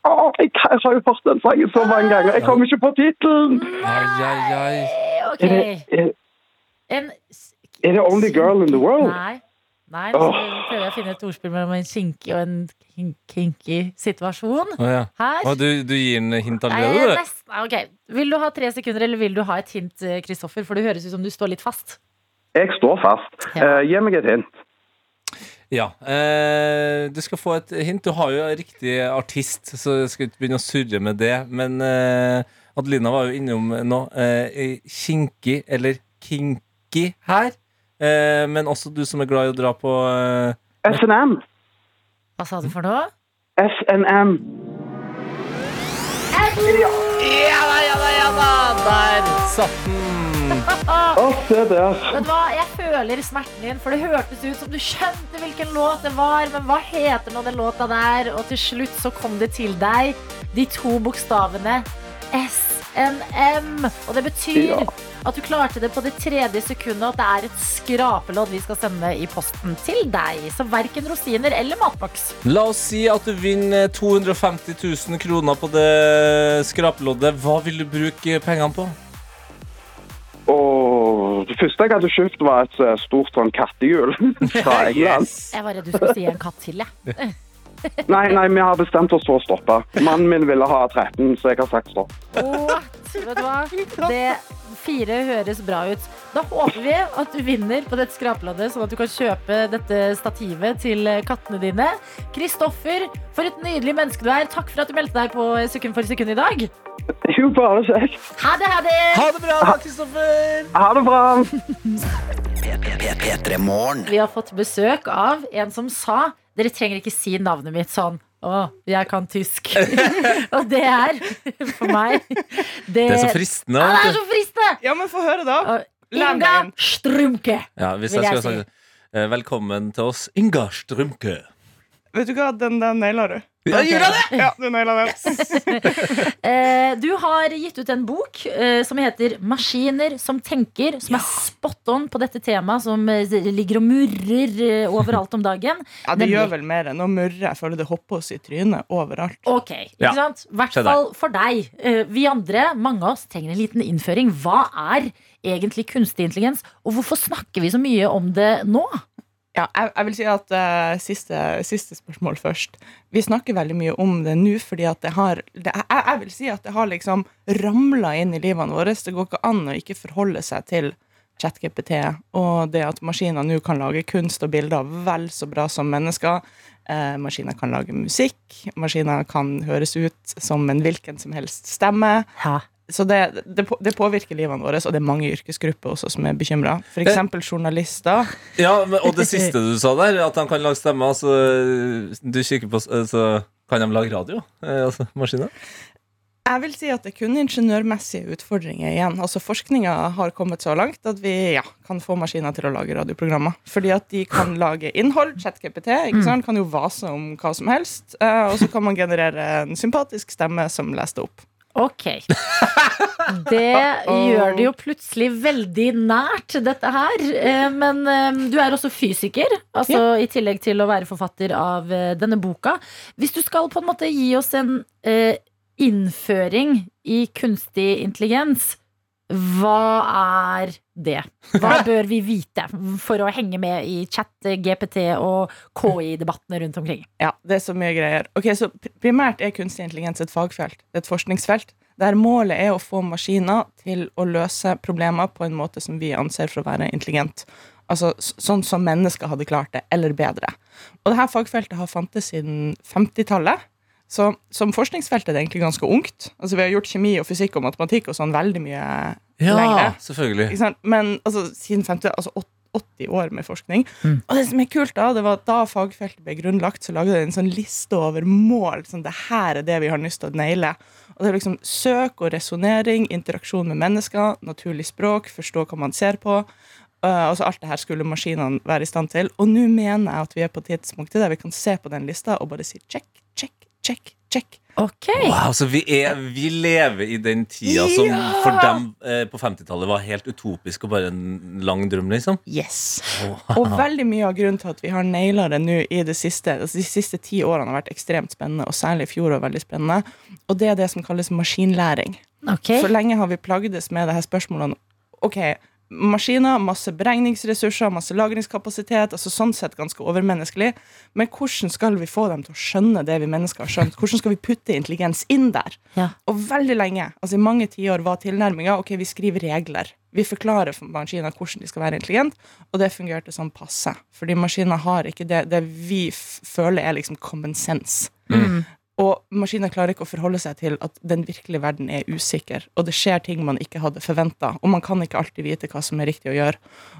Å, jeg, jeg har jo hørt den sangen så mange ganger. Jeg kommer ikke på tittelen. Nei. Ok, Er det, er, er det Only Girl in the World? Nei. Nei, så prøver jeg å finne et ordspill mellom en kinky og en kin- kinky situasjon. Oh, ja. Her. Oh, du, du gir en hint allerede, du? Okay. Vil du ha tre sekunder, eller vil du ha et hint, eh, Kristoffer? For det høres ut som du står litt fast. Jeg står fast. Ja. Uh, gi meg et hint. Ja. Eh, du skal få et hint. Du har jo riktig artist, så jeg skal ikke begynne å surre med det. Men eh, Adelina var jo innom nå eh, kinky eller kinky her. Eh, men også du som er glad i å dra på eh, SNM. Hva sa du for noe? SNM. Ja da, ja da, ja da! Der satt den! Oh, se der. Vet du hva, Jeg føler smerten din, for det hørtes ut som du skjønte hvilken låt det var. Men hva heter nå den låta der? Og til slutt så kom det til deg de to bokstavene SNM. Og det betyr Ja. at du klarte det på det tredje sekundet, og at det er et skrapelodd vi skal sende i posten til deg. Så verken rosiner eller matboks. La oss si at du vinner 250 000 kroner på det skrapeloddet. Hva vil du bruke pengene på? Og det første jeg hadde kjøpt, var et eh, stort sånn kattehjul (laughs) fra (laughs) England. Jeg var redd du skulle si en katt til, jeg. Nei, nei, vi har bestemt oss for å stoppe. Mannen min ville ha 13, så jeg har sagt stopp. What? Vet du hva? Det fire høres bra ut. Da håper vi at du vinner på dette skrapeloddet, sånn at du kan kjøpe dette stativet til kattene dine. Kristoffer, for et nydelig menneske du er. Takk for at du meldte deg på Sekund for sekund i dag. Jo, bare kjekt. Ha det, ha det! Ha det bra, Kristoffer! Ha det bra. P3 Morgen. Vi har fått besøk av en som sa Dere trenger ikke si navnet mitt sånn. Å, jeg kan tysk. (laughs) Og det er for meg Det, Det er så fristende. Ja, det er så fristende! Ja, men få høre, da. Inga. Strumke. Ja, hvis vil jeg jeg si. sagt eh, Velkommen til oss, Inga Strømke. Vet du hva, den der naila du. Ja, gjorde jeg det? Ja, du naila den. (laughs) Eh, du har gitt ut en bok eh, som heter 'Maskiner som tenker', som er spot on på dette temaet som eh, ligger og murrer eh, overalt om dagen. (laughs) Ja, det Nemlig. gjør vel mer enn å murre. Jeg føler det hopper oss i trynet overalt. Ok, ikke Ja. sant? I hvert fall for deg. Vi andre, mange av oss, trenger en liten innføring. Hva er egentlig kunstig intelligens, og hvorfor snakker vi så mye om det nå? Ja, jeg, jeg vil si at uh, siste, siste spørsmål først. Vi snakker veldig mye om det nå fordi at det har det, jeg, jeg vil si at det har liksom ramla inn i livene våre. Det går ikke an å ikke forholde seg til ChatGPT og det at maskiner nå kan lage kunst og bilder vel så bra som mennesker. Eh, maskiner kan lage musikk. Maskiner kan høres ut som en hvilken som helst stemme. Ja. Så det, det, på- det påvirker livene våre, og det er mange yrkesgrupper også som er bekymra. F.eks. journalister. Ja, men, og det siste du sa der, at de kan lage stemmer, så du kikker på Så kan de lage radio? Eh, altså maskiner? Jeg vil si at det er kun ingeniørmessige utfordringer igjen. Altså Forskninga har kommet så langt at vi ja, kan få maskiner til å lage radioprogrammer. Fordi at de kan (laughs) lage innhold. ChatGPT sant? kan jo vase om hva som helst. eh, og så kan man generere en sympatisk stemme som leser det opp. Ok. Det (laughs) gjør det jo plutselig veldig nært, dette her. Eh, Men eh, du er også fysiker, altså i tillegg til å være forfatter av eh, denne boka. Hvis du skal på en måte gi oss en innføring i kunstig intelligens, hva er det? Hva (laughs) bør vi vite for å henge med i chat, GPT og KI-debattene rundt omkring? Ja, det er så mye greier. Ok, så Primært er kunstig intelligens et fagfelt, et forskningsfelt, der målet er å få maskiner til å løse problemer på en måte som vi anser for å være intelligent. Altså sånn som mennesker hadde klart det, eller bedre. Og dette fagfeltet har fantes siden 50-tallet. Så som forskningsfelt er det egentlig ganske ungt. Altså Vi har gjort kjemi og fysikk og matematikk og sånn veldig mye Ja, lenger. selvfølgelig. Men altså, siden 50, altså 80 år med forskning. Og det som er kult da, det var at da fagfeltet ble grunnlagt, så lagde de en sånn liste over mål. Sånn, det her er det vi har lyst til å naile. Og det er liksom søk og resonnering, interaksjon med mennesker, naturlig språk, forstå hva man ser på. Uh, altså alt det her skulle maskinene være i stand til. Og nå mener jeg at vi er på tidspunktet der vi kan se på den lista og bare si check, check, check, check. Okay. Wow, så vi, er, vi lever i den tida som Ja! for dem eh, på 50-tallet var helt utopisk og bare en lang drøm, liksom. Yes. Og veldig mye av grunnen til at vi har naila det nå i det siste altså De siste ti årene har vært ekstremt spennende, og særlig i fjor var veldig spennende. Og det er det som kalles maskinlæring. Okay. For lenge har vi plagdes med det her spørsmålene Ok, maskiner, masse beregningsressurser, masse lagringskapasitet. altså Sånn sett ganske overmenneskelig. Men hvordan skal vi få dem til å skjønne det vi mennesker har skjønt? Hvordan skal vi putte intelligens inn der? Ja. Og veldig lenge, altså i mange tiår, var tilnærminga ok, vi skriver regler. Vi forklarer for maskiner hvordan de skal være intelligent, og det fungerte sånn passe. Fordi maskiner har ikke det, det vi f føler er liksom common sense. Og maskiner klarer ikke å forholde seg til at den virkelige verden er usikker, og det skjer ting man ikke hadde forventa, og man kan ikke alltid vite hva som er riktig å gjøre.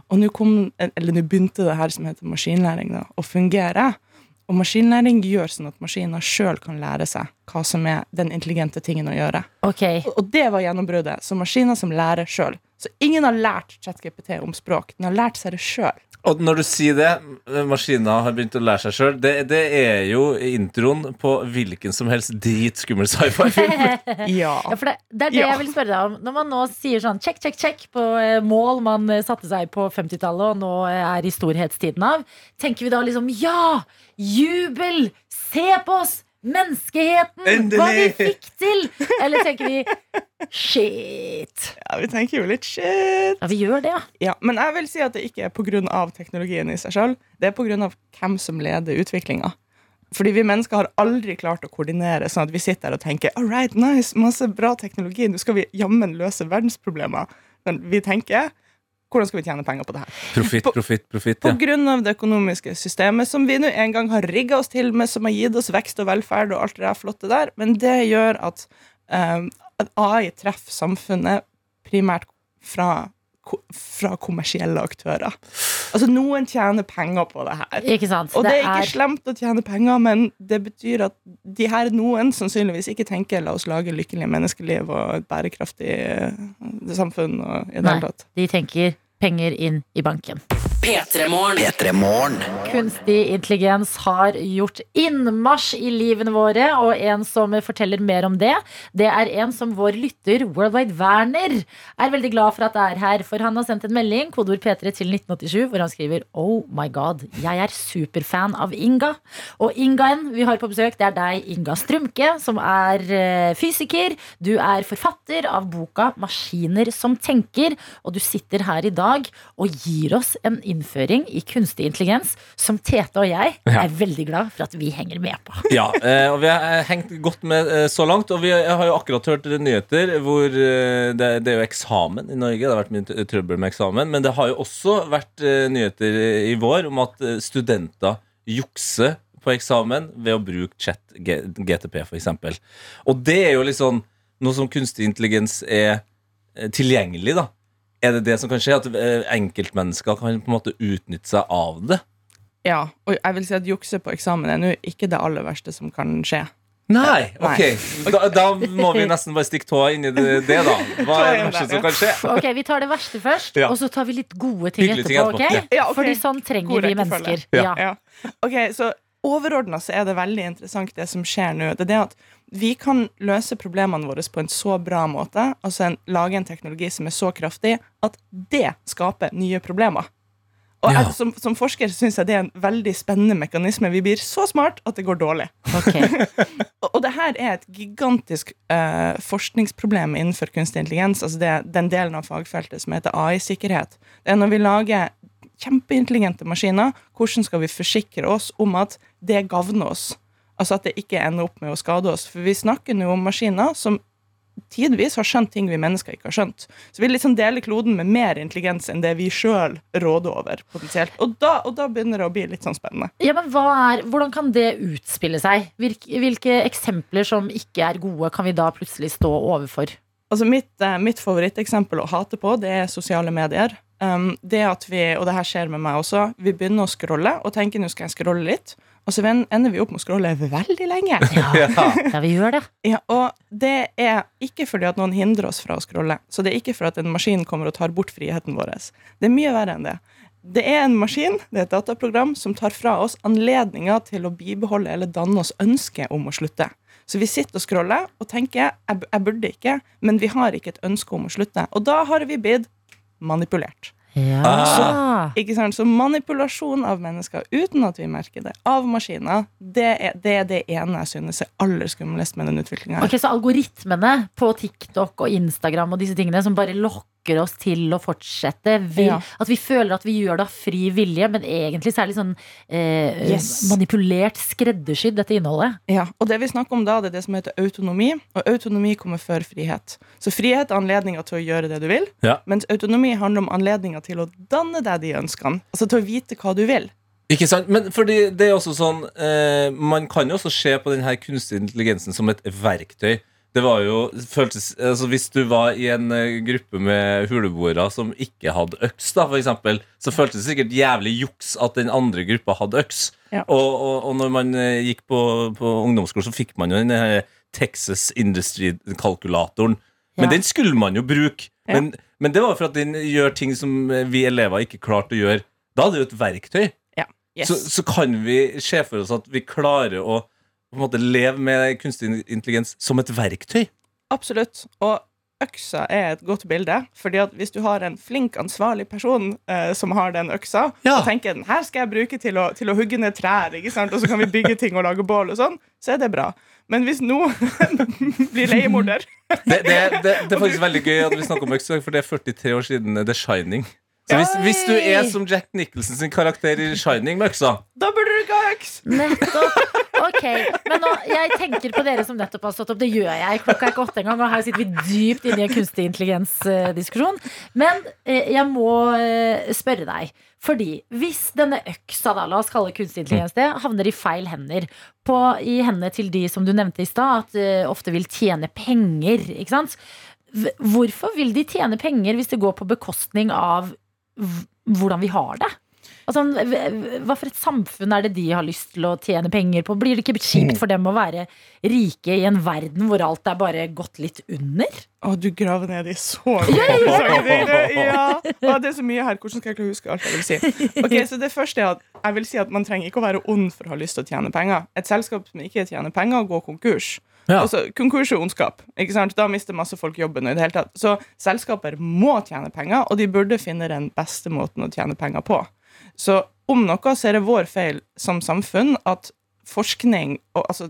Og nå kom, eller nå begynte det her som heter maskinlæring, da, å fungere. Og maskinlæring gjør sånn at maskiner sjøl kan lære seg hva som er den intelligente tingen å gjøre. Okay. Og- Og det var gjennombruddet. Så maskiner som lærer sjøl. Så ingen har lært ChatGPT om språk. Den har lært seg det sjøl. Og når du sier det, maskiner har begynt å lære seg sjøl, det, det er jo introen på hvilken som helst dritskummel sci-fi-film. (laughs) Ja. Ja, for det, det er det Ja. jeg vil spørre deg om. Når man nå sier sånn check, check, check på eh, mål man eh, satte seg på 50-tallet og nå eh, er i storhetstiden av, tenker vi da liksom ja! Jubel! Se på oss! Menneskeheten! Hva vi fikk til! Eller tenker vi shit? ja, vi tenker jo litt shit. Ja, vi gjør det, ja. Ja, men jeg vil si at det ikke er pga. teknologien i seg sjøl. Det er pga. hvem som leder utviklinga. Fordi vi mennesker har aldri klart å koordinere sånn at vi sitter her og tenker all right, nice, masse bra teknologi, nå skal vi jammen løse verdensproblemer. Men vi tenker hvordan skal vi tjene penger på det her? Profitt, profitt, profitt. På Ja. grunn av det økonomiske systemet som vi nå en gang har rigga oss til med, som har gitt oss vekst og velferd og alt det der flotte der, men det gjør at, um, at AI treffer samfunnet primært fra, fra kommersielle aktører. Altså Noen tjener penger på det her. Og det er ikke slemt å tjene penger, men det betyr at de her noen sannsynligvis ikke tenker la oss lage lykkelige menneskeliv og et bærekraftig eh, samfunn. Og i det Nei. tatt. De tenker penger inn i banken. P3morgen. Kunstig intelligens har gjort innmarsj i livene våre, og en som forteller mer om det, det er en som vår lytter, Worldwide Werner, er veldig glad for at det er her. For han har sendt en melding, kodeord P3 til 1987, hvor han skriver Oh my god, jeg er superfan av Inga. Og Ingaen vi har på besøk, det er deg, Inga Strumke, som er eh, fysiker. Du er forfatter av boka 'Maskiner som tenker', og du sitter her i dag og gir oss en innføring i kunstig intelligens som Tete og jeg Ja. er veldig glad for at vi henger med på. (laughs) Ja, eh, og vi har eh, hengt godt med eh, så langt. Og vi har jo akkurat hørt nyheter hvor det, det er jo eksamen i Norge. Det har vært mye trøbbel med eksamen. Men det har jo også vært nyheter i vår om at studenter jukser på eksamen ved å bruke chat GTP, f.eks. Og det er jo liksom noe som kunstig intelligens er tilgjengelig, da. Er det det som kan skje? At eh, enkeltmennesker kan på en måte utnytte seg av det? Ja, og jeg vil si at jukse på eksamen er nå ikke det aller verste som kan skje. Nei, ok da, da må vi nesten bare stikke tåa inn i det, det da Hva er det verste som kan skje? Ok, Vi tar det verste først, Ja. og så tar vi litt gode ting Hyggelige ting etterpå. Okay? ok? Ja, okay. Fordi sånn trenger God vi mennesker. Ja. Ok, så overordna så er det veldig interessant det som skjer nå. Det er det at vi kan løse problemene våre på en så bra måte, altså en, lage en teknologi som er så kraftig, at det skaper nye problemer. Og Ja. jeg, som, som forsker syns jeg det er en veldig spennende mekanisme. Vi blir så smart at det går dårlig. Okay. (laughs) Og, og det her er et gigantisk uh, forskningsproblem innenfor kunstig intelligens. Altså det den delen av fagfeltet som heter AI-sikkerhet. Det er når vi lager kjempeintelligente maskiner, hvordan skal vi forsikre oss om at det gagner oss? Altså at det ikke ender opp med å skade oss. For vi snakker nå om maskiner som tidvis har skjønt ting vi mennesker ikke har skjønt. Så vi liksom deler kloden med mer intelligens enn det vi sjøl råder over. potensielt. Og da, og da begynner det å bli litt sånn spennende. Ja, men er, Hvordan kan det utspille seg? Hvilke, hvilke eksempler som ikke er gode, kan vi da plutselig stå overfor? Altså mitt, eh, mitt favoritteksempel å hate på, det er sosiale medier. Um, det at vi, og det her skjer med meg også, vi begynner å scrolle og tenker nå skal jeg scrolle litt, og så ender vi opp med å scrolle veldig lenge. (laughs) Ja, ja vi gjør det. Ja, og det er ikke fordi at noen hindrer oss fra å scrolle. Så det er ikke for at en maskin kommer og tar bort friheten vår. Det er mye verre enn det. Det er en maskin, det er et dataprogram, som tar fra oss anledninga til å bibeholde eller danne oss ønske om å slutte. Så vi sitter og scroller og tenker jeg, jeg burde ikke, men vi har ikke et ønske om å slutte. Og da har vi blitt manipulert. Ja. Ikke sant? Så manipulasjon av mennesker uten at vi merker det, av maskiner, det er det, er det ene jeg synes er aller skumlest med den utviklinga her. Ok, Så algoritmene på TikTok og Instagram og disse tingene som bare lokker lokker oss til å fortsette. Vi, Ja. At vi føler at vi gjør det av fri vilje, men egentlig så er det sånn eh, Yes. manipulert, skreddersydd, dette innholdet. Ja, og det vi snakker om da, det er det som heter autonomi. Og autonomi kommer før frihet. Så frihet er anledninga til å gjøre det du vil, Ja. mens autonomi handler om anledninga til å danne deg de ønskene. Altså til å vite hva du vil. Ikke sant? Men fordi det er også sånn eh, Man kan jo også se på denne kunstig kunstige intelligensen som et verktøy. Det var jo føltes, altså Hvis du var i en eh, gruppe med huleboere som ikke hadde øks, da, for eksempel, så føltes det sikkert jævlig juks at den andre gruppa hadde øks. Ja. Og, og, og når man eh, gikk på, på ungdomsskolen, så fikk man jo den Texas Industry-kalkulatoren. Men Ja. den skulle man jo bruke. Ja. Men, men det var for at den gjør ting som vi elever ikke klarte å gjøre. Da er det jo et verktøy. Ja. Yes. Så, så kan vi se for oss at vi klarer å på en måte leve med kunstig intelligens som et verktøy. Absolutt. Og øksa er et godt bilde. Fordi at hvis du har en flink, ansvarlig person eh, som har den øksa, Ja. og tenker den her skal jeg bruke til å, til å hugge ned trær, ikke sant? og så kan vi bygge ting og lage bål og sånn, så er det bra. Men hvis noen (laughs) blir leiemorder Det, det, det, det er faktisk veldig gøy at vi snakker om øksa, for det er 43 år siden The Shining. Så hvis, hvis du er som Jack Nicholson sin karakter i Shining med øksa Da burde du ikke ha øks! Nettopp. Ok, men nå, Jeg tenker på dere som nettopp har stått opp. Det gjør jeg. Klokka er ikke åtte engang, og her sitter vi dypt inne i en kunstig intelligens-diskusjon. Men eh, jeg må eh, spørre deg. Fordi hvis denne øksa, da, la oss kalle kunstig intelligens det, havner i feil hender, på, i hendene til de som du nevnte i stad, at eh, ofte vil tjene penger, ikke sant? Hvorfor vil de tjene penger hvis det går på bekostning av hvordan vi har det? Altså, hva for et samfunn er det de har lyst til å tjene penger på? Blir det ikke kjipt for dem å være rike i en verden hvor alt er bare gått litt under? Å, du graver ned i så (laughs) mye Ja. Det er så mye her. Hvordan skal jeg klare å huske alt jeg vil si? Ok, så det første er at Jeg vil si at Man trenger ikke å være ond for å ha lyst til å tjene penger. Et selskap som ikke tjener penger, går konkurs. Ja. Altså, konkurs er ondskap. Ikke sant? Da mister masse folk jobben. i det hele tatt. Så selskaper må tjene penger, og de burde finne den beste måten å tjene penger på. Så om noe så er det vår feil som samfunn at forskning og altså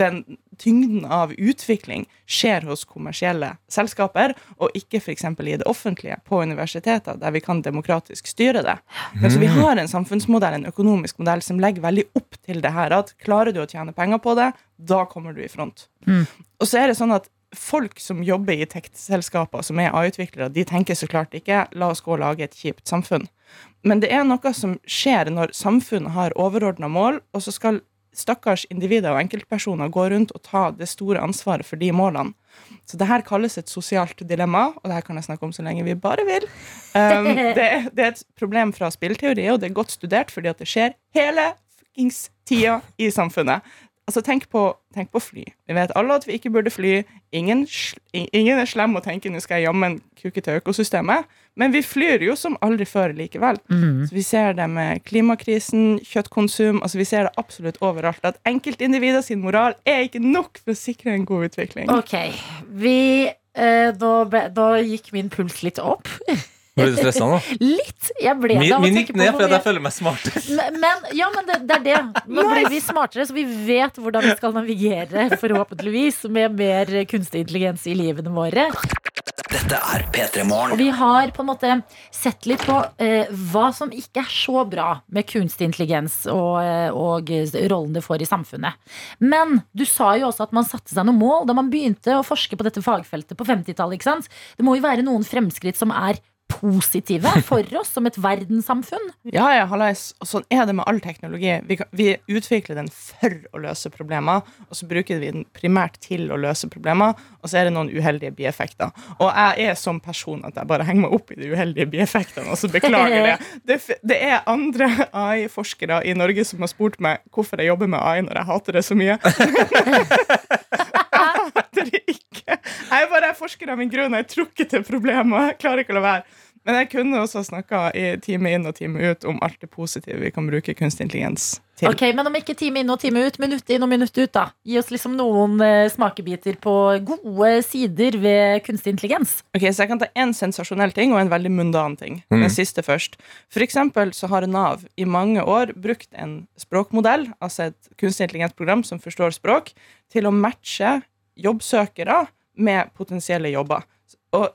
den tyngden av utvikling skjer hos kommersielle selskaper, og ikke f.eks. i det offentlige, på universiteter, der vi kan demokratisk styre det. Men så vi har en samfunnsmodell, en økonomisk modell, som legger veldig opp til det her, at klarer du å tjene penger på det, da kommer du i front. Og så er det sånn at folk som jobber i tech-selskaper, som er AI-utviklere, de tenker så klart ikke 'la oss gå og lage et kjipt samfunn'. Men det er noe som skjer når samfunnet har overordna mål, og så skal stakkars individer og enkeltpersoner gå rundt og ta det store ansvaret for de målene. Så det her kalles et sosialt dilemma, og det her kan jeg snakke om så lenge vi bare vil. Um, (laughs) det, det er et problem fra spillteori, og det er godt studert fordi at det skjer hele fuckings tida i samfunnet. Altså, tenk på, tenk på fly. Vi vet alle at vi ikke burde fly. Ingen, ingen er slem og tenker nå skal jeg jammen kuke til økosystemet. Men vi flyr jo som aldri før likevel. Så vi ser det med klimakrisen, kjøttkonsum altså Vi ser det absolutt overalt. At enkeltindivider sin moral er ikke nok for å sikre en god utvikling. Ok, vi eh, da, ble, nå gikk min puls litt opp. (laughs) Ble du stressa nå? (laughs) Litt! Jeg ble Min, det av å min gikk ned fordi jeg føler meg smartere. (laughs) Men, men, ja, men det, det er det. Nå blir vi smartere, så vi vet hvordan vi skal navigere, (laughs) forhåpentligvis, med mer kunstig intelligens i livene våre. Dette er P3 Morgen. vi har på en måte sett litt på eh, hva som ikke er så bra med kunstig intelligens og, eh, og rollen det får i samfunnet. Men du sa jo også at man satte seg noen mål da man begynte å forske på dette fagfeltet på 50-tallet. Det må jo være noen fremskritt som er positive for oss som et verdenssamfunn. Ja, ja, hallais. Og sånn er det med all teknologi. Vi, kan, vi utvikler den for å løse problemer, og så bruker vi den primært til å løse problemer, og så er det noen uheldige bieffekter. Og jeg er som person at jeg bare henger meg opp i de uheldige bieffektene, og så beklager det. (laughs) Det, det er andre AI-forskere i Norge som har spurt meg hvorfor jeg jobber med AI når jeg hater det så mye. (laughs) jeg hater det ikke. Jeg er bare forsker av min grunn, jeg tror ikke til problemet. Jeg klarer ikke å la være. Men jeg kunne også snakka i time inn og time ut om alt det positive vi kan bruke kunstig intelligens til. Ok, Men om ikke time inn og time ut, minutt inn og minutt ut, da. Gi oss liksom noen eh, smakebiter på gode sider ved kunstig intelligens. Ok, Så jeg kan ta en sensasjonell ting og en veldig mundan ting. Den siste først. For eksempel så har Nav i mange år brukt en språkmodell, altså et kunstig intelligensprogram som forstår språk, til å matche jobbsøkere med potensielle jobber. Og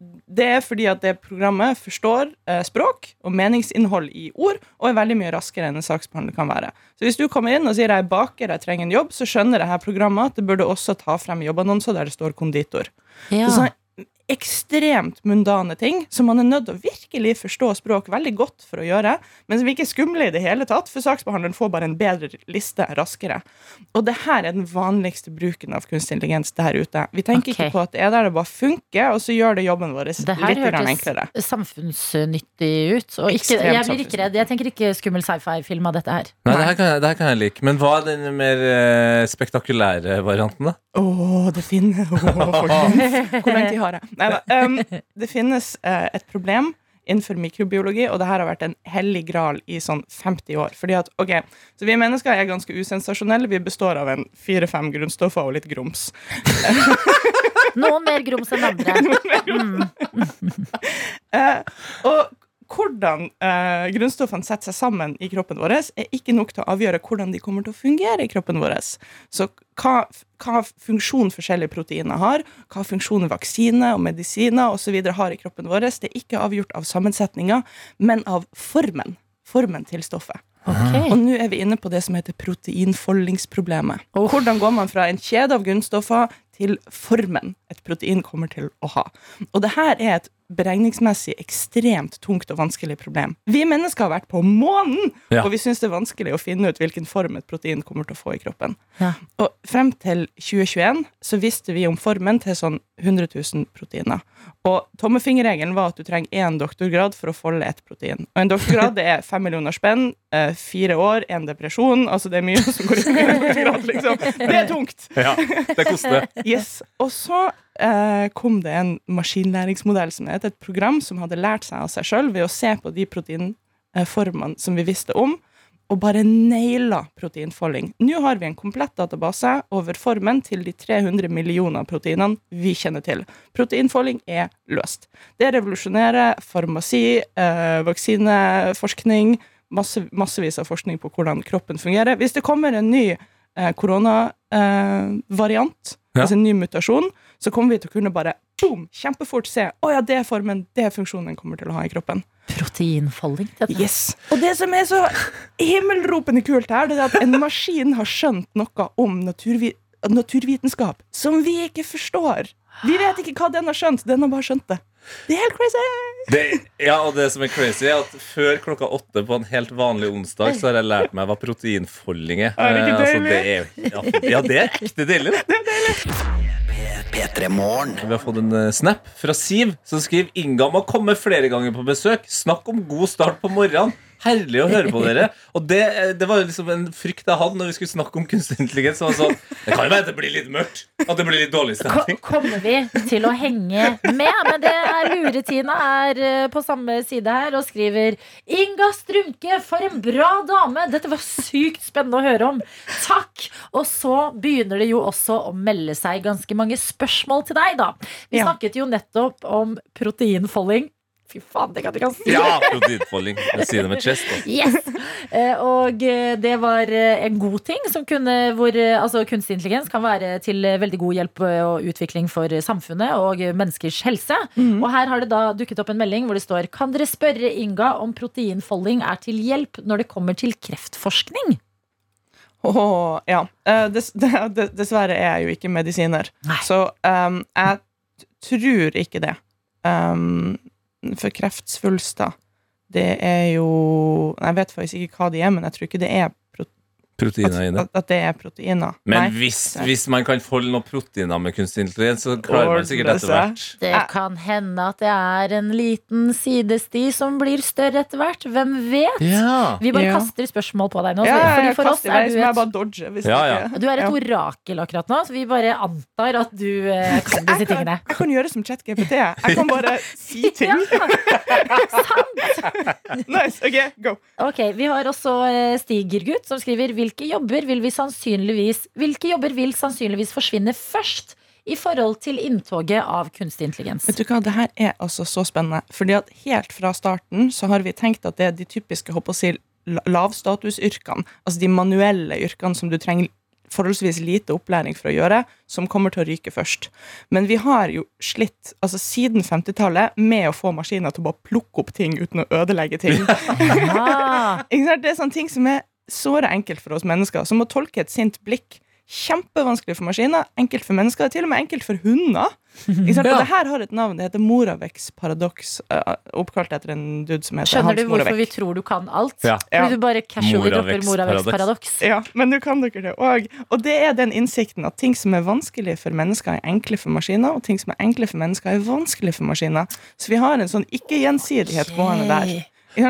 det er fordi at det programmet forstår eh, språk og meningsinnhold i ord, og er veldig mye raskere enn en saksbehandler kan være. Så hvis du kommer inn og sier jeg er baker, jeg trenger en jobb, så skjønner det her programmet at det burde også ta frem jobbannonser der det står konditor. Ja. Så sånne ekstremt mundane ting som man er nødt til å virkelig forstå språk veldig godt for å gjøre, men som ikke er skumle i det hele tatt, for saksbehandleren får bare en bedre liste raskere. Og det her er den vanligste bruken av kunstig intelligens der ute. Vi tenker okay. ikke på at det er der det bare funker, og så gjør det jobben vår litt enklere. Det her hørtes samfunnsnyttig ut. Og ikke, jeg blir ikke redd. Jeg tenker ikke skummel sci-fi-film av dette her. Nei, det her, kan jeg, det her kan jeg like. Men hva er den mer eh, spektakulære varianten, da? Åh, det finner oh. (laughs) Hvor lang tid har jeg? Neida, um, det finnes uh, et problem innenfor mikrobiologi, og det her har vært en hellig gral i sånn 50 år. Fordi at, ok, Så vi mennesker er ganske usensasjonelle. Vi består av en fire-fem grunnstoffer og litt grums. Noen mer grums enn andre. (laughs) Eh, og hvordan eh, grunnstoffene setter seg sammen i kroppen vår, er ikke nok til å avgjøre hvordan de kommer til å fungere i kroppen vår. Så hva, hva funksjon forskjellige proteiner har, hva funksjon vaksine og medisiner osv. har i kroppen vår, det er ikke avgjort av sammensetninga, men av formen. Formen til stoffet. Og nå er vi inne på det som heter proteinfoldingsproblemet. Hvordan går man fra en kjede av grunnstoffer til formen et protein kommer til å ha? Og det her er et beregningsmessig ekstremt tungt og vanskelig problem. Vi mennesker har vært på månen, Ja. og vi syns det er vanskelig å finne ut hvilken form et protein kommer til å få i kroppen. Ja. Og frem til 2021 så visste vi om formen til sånn 100 000 proteiner. Og tommefingerregelen var at du trenger én doktorgrad for å folde ett protein. Og en doktorgrad det er fem millioner spenn, eh, fire år, én depresjon. Altså det er mye som går i en doktorgrad, liksom. Det er tungt. Ja, det koster. Yes. Og så eh, kom det en maskinlæringsmodell som het et program som hadde lært seg av seg sjøl ved å se på de proteinformene som vi visste om, og bare naila proteinfolding. Nå har vi en komplett database over formen til de 300 millioner proteinene vi kjenner til. Proteinfolding er løst. Det revolusjonerer farmasi, eh, vaksineforskning, masse, massevis av forskning på hvordan kroppen fungerer. Hvis det kommer en ny eh, koronavariant, Ja. altså en ny mutasjon, så kommer vi til å kunne bare boom, kjempefort se å ja, det er formen, det er funksjonen den kommer til å ha i kroppen. Proteinfolding. dette. Yes. Og det som er så himmelropende kult her, det er at en maskin har skjønt noe om naturvi naturvitenskap som vi ikke forstår. Vi vet ikke hva den har skjønt. Den har bare skjønt det. Det er helt crazy! Det, ja, og det som er crazy, er at før klokka åtte på en helt vanlig onsdag så har jeg lært meg hva proteinfolding er. Altså, det er ja, ja, det er ekte deilig. Det er deilig. P3-morgen. Vi har fått en eh, snap fra Siv, som skriver Inga må komme flere ganger på besøk. Snakk om god start på morgenen. Herlig å høre på dere. (laughs) Og det, eh, det var liksom en frykt jeg hadde når vi skulle snakke om kunstig intelligens. Sånn, det kan jo være at det blir litt mørkt. At det blir litt dårlig stemning. Kommer vi til å henge med? Men det er Luretina er eh, på samme side her og skriver Inga Strumke, for en bra dame! Dette var sykt spennende å høre om. Takk! Og så begynner det jo også å melde seg ganske mange spørsmål til deg, da. Vi Ja. snakket jo nettopp om proteinfolding. Fy faen, det kan du ikke si. Ja, proteinfolding. Jeg sier det med chest. Yes! Eh, Og eh, det var eh, en god ting som kunne, hvor altså, kunstig intelligens kan være til veldig god hjelp og utvikling for samfunnet og menneskers helse. Og her har det da dukket opp en melding hvor det står Kan dere spørre Inga om proteinfolding er til hjelp når det kommer til kreftforskning? Åh, ja. Eh, dess, (laughs) dessverre er jeg jo ikke medisiner. Nei. Så um, jeg tror ikke det. Um, for kreftsvulster, det er jo Jeg vet faktisk ikke hva de er, men jeg tror ikke det er Proteiner i det. at, at det er proteiner. Men Nei. hvis, hvis man kan folde noen proteiner med kunstig intelligens, så klarer man sikkert etter hvert. Det kan hende at det er en liten sidesti som blir større etter hvert. Hvem vet? Ja. Vi bare Ja. kaster spørsmål på deg nå. ja, fordi for oss er du et bare dodge. Ja, ja. Du er et Ja. orakel akkurat nå, så vi bare antar at du eh, kan disse Jeg kan, tingene. jeg kan gjøre som ChatGPT. Jeg kan bare si (laughs) ting. (laughs) Sant! Nice, ok, go. Ok, Vi har også eh, Stigergutt som skriver hvilke jobber vil vi sannsynligvis Hvilke jobber vil sannsynligvis forsvinne først i forhold til inntoget av kunstig intelligens? Vet du hva, det her er altså så spennende. Fordi at helt fra starten så har vi tenkt at det er de typiske håper å si, lavstatusyrkene. Altså de manuelle yrkene som du trenger forholdsvis lite opplæring for å gjøre, som kommer til å ryke først. Men vi har jo slitt altså siden 50-tallet med å få maskiner til å bare plukke opp ting uten å ødelegge ting. Ja. (laughs) Det er sånne ting som er såre enkelt for oss mennesker. Som å tolke et sint blikk. Kjempevanskelig for maskiner, enkelt for mennesker. Til og med enkelt for hunder. Ikke? (laughs) Ja. Og det her har et navn. Det heter Moraveks paradoks. Oppkalt etter en dude som heter skjønner du Hans hvorfor vi tror du kan alt? Ja. Ja. Fordi du bare casually dropper Moravecks paradoks. Ja, men du kan dere det òg. Og det er den innsikten at ting som er vanskelig for mennesker, er enkle for maskiner, og ting som er enkle for mennesker, er vanskelig for maskiner. Så vi har en sånn ikke-gjensidighet gående der.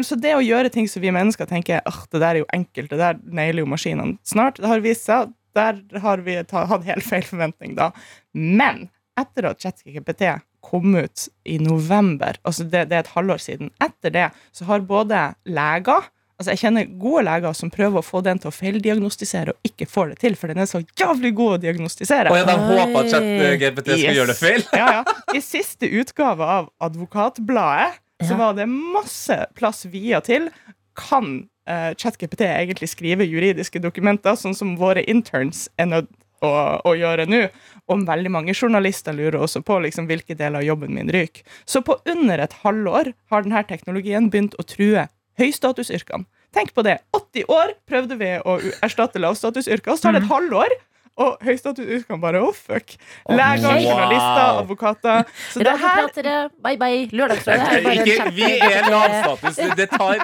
Så det å gjøre ting som vi mennesker tenker «Åh, det der er jo enkelt, det der nailer jo maskinene snart, det har vist seg der har vi hatt helt feil forventning da. Men etter at ChatGPT kom ut i november, altså det, det er et halvår siden, etter det så har både leger Altså Jeg kjenner gode leger som prøver å få den til å feildiagnostisere og ikke får det til, for den er så jævlig god å diagnostisere. Og ja, de håper at ChatGPT skal Yes. gjøre det feil. Ja, ja. I siste utgave av Advokatbladet så var det masse plass via til Kan uh, ChatGPT egentlig skrive juridiske dokumenter, sånn som våre interns er nødt å, å gjøre nå? Og veldig mange journalister lurer også på liksom, hvilke deler av jobben min ryker. Så på under et halvår har denne teknologien begynt å true høystatusyrkene. Tenk på det. 80 år prøvde vi å erstatte lavstatusyrker, så tar det et halvår. Og høystatusyrkene bare oh fuck. Leger, wow. journalister, advokater. Så det her Radiopratere, bye bye. Lørdagsrådet vi er lavstatus. Det tar,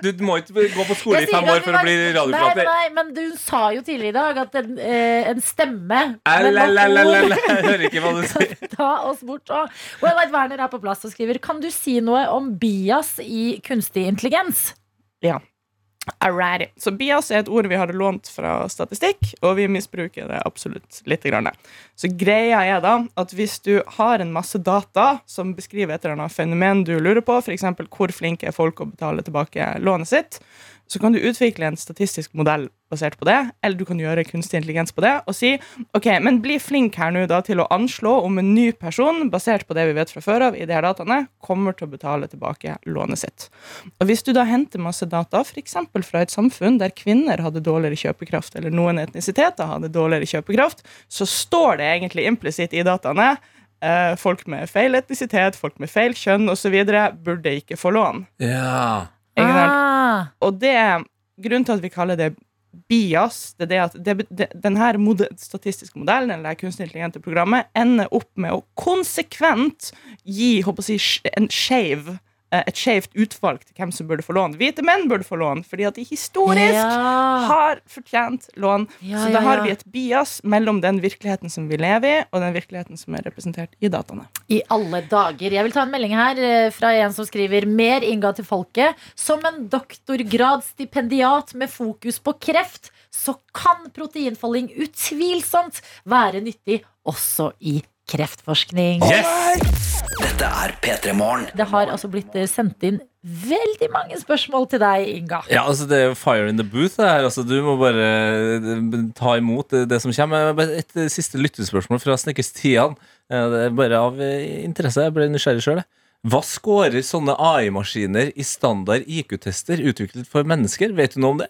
du må ikke gå på skole i fem år for å bli var- Nei, radioprater. nei, men du sa jo tidligere i dag at en, eh, en stemme. Jeg hører ikke hva du (laughs) sier. ta oss bort. Og Well White Werner er på plass og skriver Kan du si noe om bias i kunstig intelligens? Alrighty. Så bias er et ord vi har lånt fra statistikk, og vi misbruker det absolutt litt. Så greia er da at hvis du har en masse data som beskriver et eller annet fenomen du lurer på, f.eks. hvor flinke er folk å betale tilbake lånet sitt, så kan du utvikle en statistisk modell basert på det, eller du kan gjøre kunstig intelligens på det og si ok, men bli flink her nå da til å anslå om en ny person, basert på det vi vet fra før av, i de her dataene, kommer til å betale tilbake lånet sitt. Og hvis du da henter masse data, f.eks. fra et samfunn der kvinner hadde dårligere kjøpekraft, eller noen etnisiteter hadde dårligere kjøpekraft, så står det egentlig implisitt i dataene eh, folk med feil etnisitet, folk med feil kjønn osv. burde ikke få lån. Ja. Ah, Og det grunnen til at vi kaller det bias. Det er det at det, det, denne mod statistiske modellen eller det kunstig intelligente programmet ender opp med å konsekvent gi håper å si, en skeiv et skjevt utvalg til hvem som burde få lån. Hvite menn burde få lån, fordi at de historisk ja. har fortjent lån. Ja, så ja, da har ja. vi et bias mellom den virkeligheten som vi lever i, og den virkeligheten som er representert i dataene. I alle dager. Jeg vil ta en melding her eh, fra en som skriver mer Inga til folket. Som en doktorgradsstipendiat med fokus på kreft, så kan proteinfolding utvilsomt være nyttig også i kreftforskning. Yes! Dette er P3 Morgen. Det har altså blitt eh, sendt inn veldig mange spørsmål til deg, Inga. Ja, altså Det er jo fire in the booth. Det her. Altså, du må bare eh, ta imot det, det som kommer. Et eh, siste lyttespørsmål fra Snekker Stian. Eh, Det er bare av eh, interesse. Jeg ble nysgjerrig sjøl. Hva scorer sånne AI-maskiner i standard IQ-tester utviklet for mennesker? Vet du noe om det?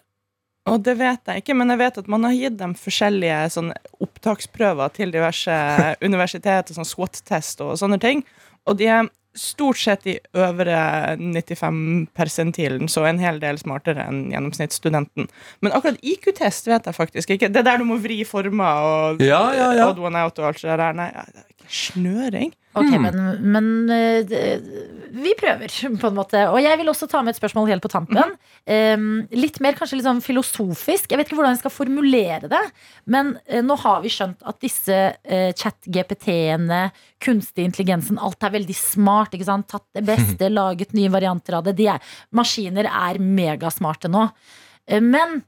Og det vet jeg ikke, men jeg vet at man har gitt dem forskjellige sånn, opptaksprøver til diverse (laughs) universiteter, sånn SWAT-test og sånne ting. Og de er stort sett i øvre 95-persentilen, så en hel del smartere enn gjennomsnittsstudenten. Men akkurat IQ-test vet jeg faktisk ikke. Det er der du må vri former og Ja, ja, ja. odd one out og alt det der. Nei, det er ikke snøring. Ok, mm. men, men eh, vi prøver, på en måte. Og jeg vil også ta med et spørsmål helt på tampen. Mm. Eh, litt mer kanskje litt sånn filosofisk. Jeg vet ikke hvordan jeg skal formulere det. Men eh, nå har vi skjønt at disse uh, chat-GPT-ene, kunstig intelligensen, alt er veldig smart. ikke sant? Tatt det beste, (laughs) laget nye varianter av det. De er, maskiner er megasmarte nå. Eh, men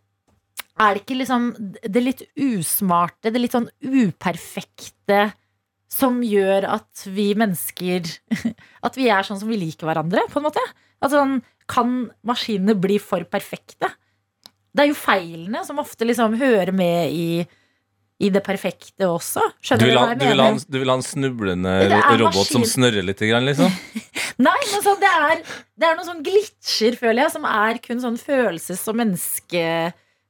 er det ikke liksom det litt usmarte, det litt sånn uperfekte som gjør at vi mennesker (laughs) At vi er sånn som vi liker hverandre, på en måte? Altså, kan maskinene bli for perfekte? Det er jo feilene som ofte liksom hører med i, i det perfekte også. Du vil, du ha, hva jeg du, vil ha en, mener? du vil ha en snublende robot maskin... som snørrer litt, liksom? (laughs) Nei, men sånn, det er, det er noen sånn glitcher, føler jeg, som er kun sånn følelses- og menneske...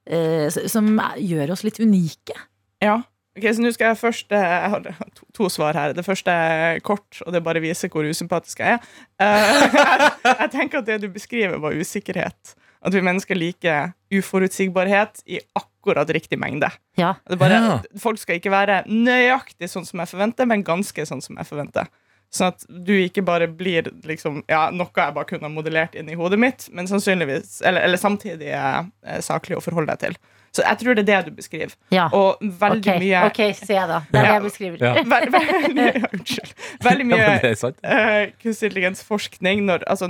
eh, som er- gjør oss litt unike. Ja. Ok, så nå skal jeg først eh, Jeg har to, to svar her. Det første er kort, og det bare viser hvor usympatisk jeg er. Eh, jeg, (laughs) jeg tenker at det du beskriver, var usikkerhet. At vi mennesker liker uforutsigbarhet i akkurat riktig mengde. Ja. Det bare, Ja. Folk skal ikke være nøyaktig sånn som jeg forventer, men ganske sånn som jeg forventer. Sånn at du ikke bare blir liksom, ja, noe jeg bare kunne ha modellert inn i hodet mitt, men sannsynligvis, eller, eller samtidig er, er saklig å forholde deg til. Så jeg tror det er det du beskriver. Ja. Og veldig Ok, mye ok, se da. Det er det jeg beskriver. Ja. Veldig, veldig, (laughs) ja, unnskyld. (laughs) Veldig mye eh, kunstig intelligens-forskning, altså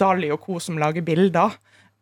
Dali og co. som lager bilder,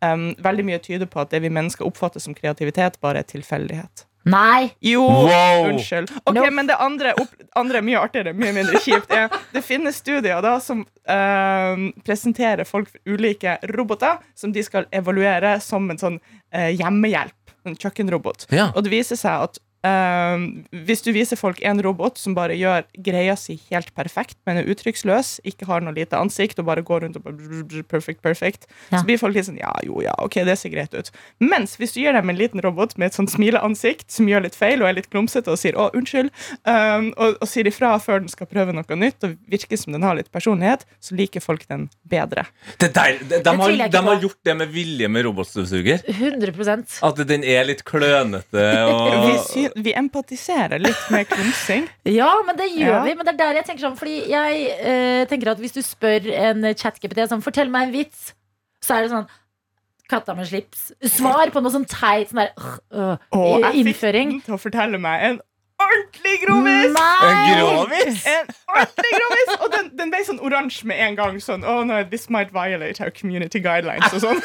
um, veldig mye tyder på at det vi mennesker oppfatter som kreativitet, bare er tilfeldighet. Nei! Jo, Wow. unnskyld. Ok, No. Men det andre, opp, andre mye artigere, mye mindre kjipt. Er, det finnes studier da som øh, presenterer folk for ulike roboter som de skal evaluere som en sånn øh, hjemmehjelp. En kjøkkenrobot. Ja. Og det viser seg at eh, hvis du viser folk en robot som bare gjør greia si helt perfekt, men er uttrykksløs, ikke har noe lite ansikt og bare går rundt og bare perfect, perfect, Ja. så blir folk litt sånn ja, jo, ja, ok, det ser greit ut. Mens hvis du gir dem en liten robot med et sånt smileansikt som gjør litt feil og er litt klumsete og sier 'å, unnskyld', um, og, og sier ifra før den skal prøve noe nytt og virker som den har litt personlighet, så liker folk den bedre. Det der, de, de, har, de har gjort det med vilje med robotstøvsuger. 100% At den er litt klønete (laughs) og Vi, empatiserer litt med klumsing. (laughs) Ja, men det gjør Ja. vi. Men det er der jeg tenker sånn Fordi jeg eh, tenker at hvis du spør en chat-GPT sånn, Fortell meg en vits, så er det sånn Katta med slips. Svar på noe sånn teit sånn der, øh, Og jeg fikk innføring. den til å fortelle meg en ordentlig grovis! Nei! En grovis! En ordentlig grovis! Og den, den ble sånn oransje med en gang. Sånn, oh no, this might violate our community guidelines og sånn.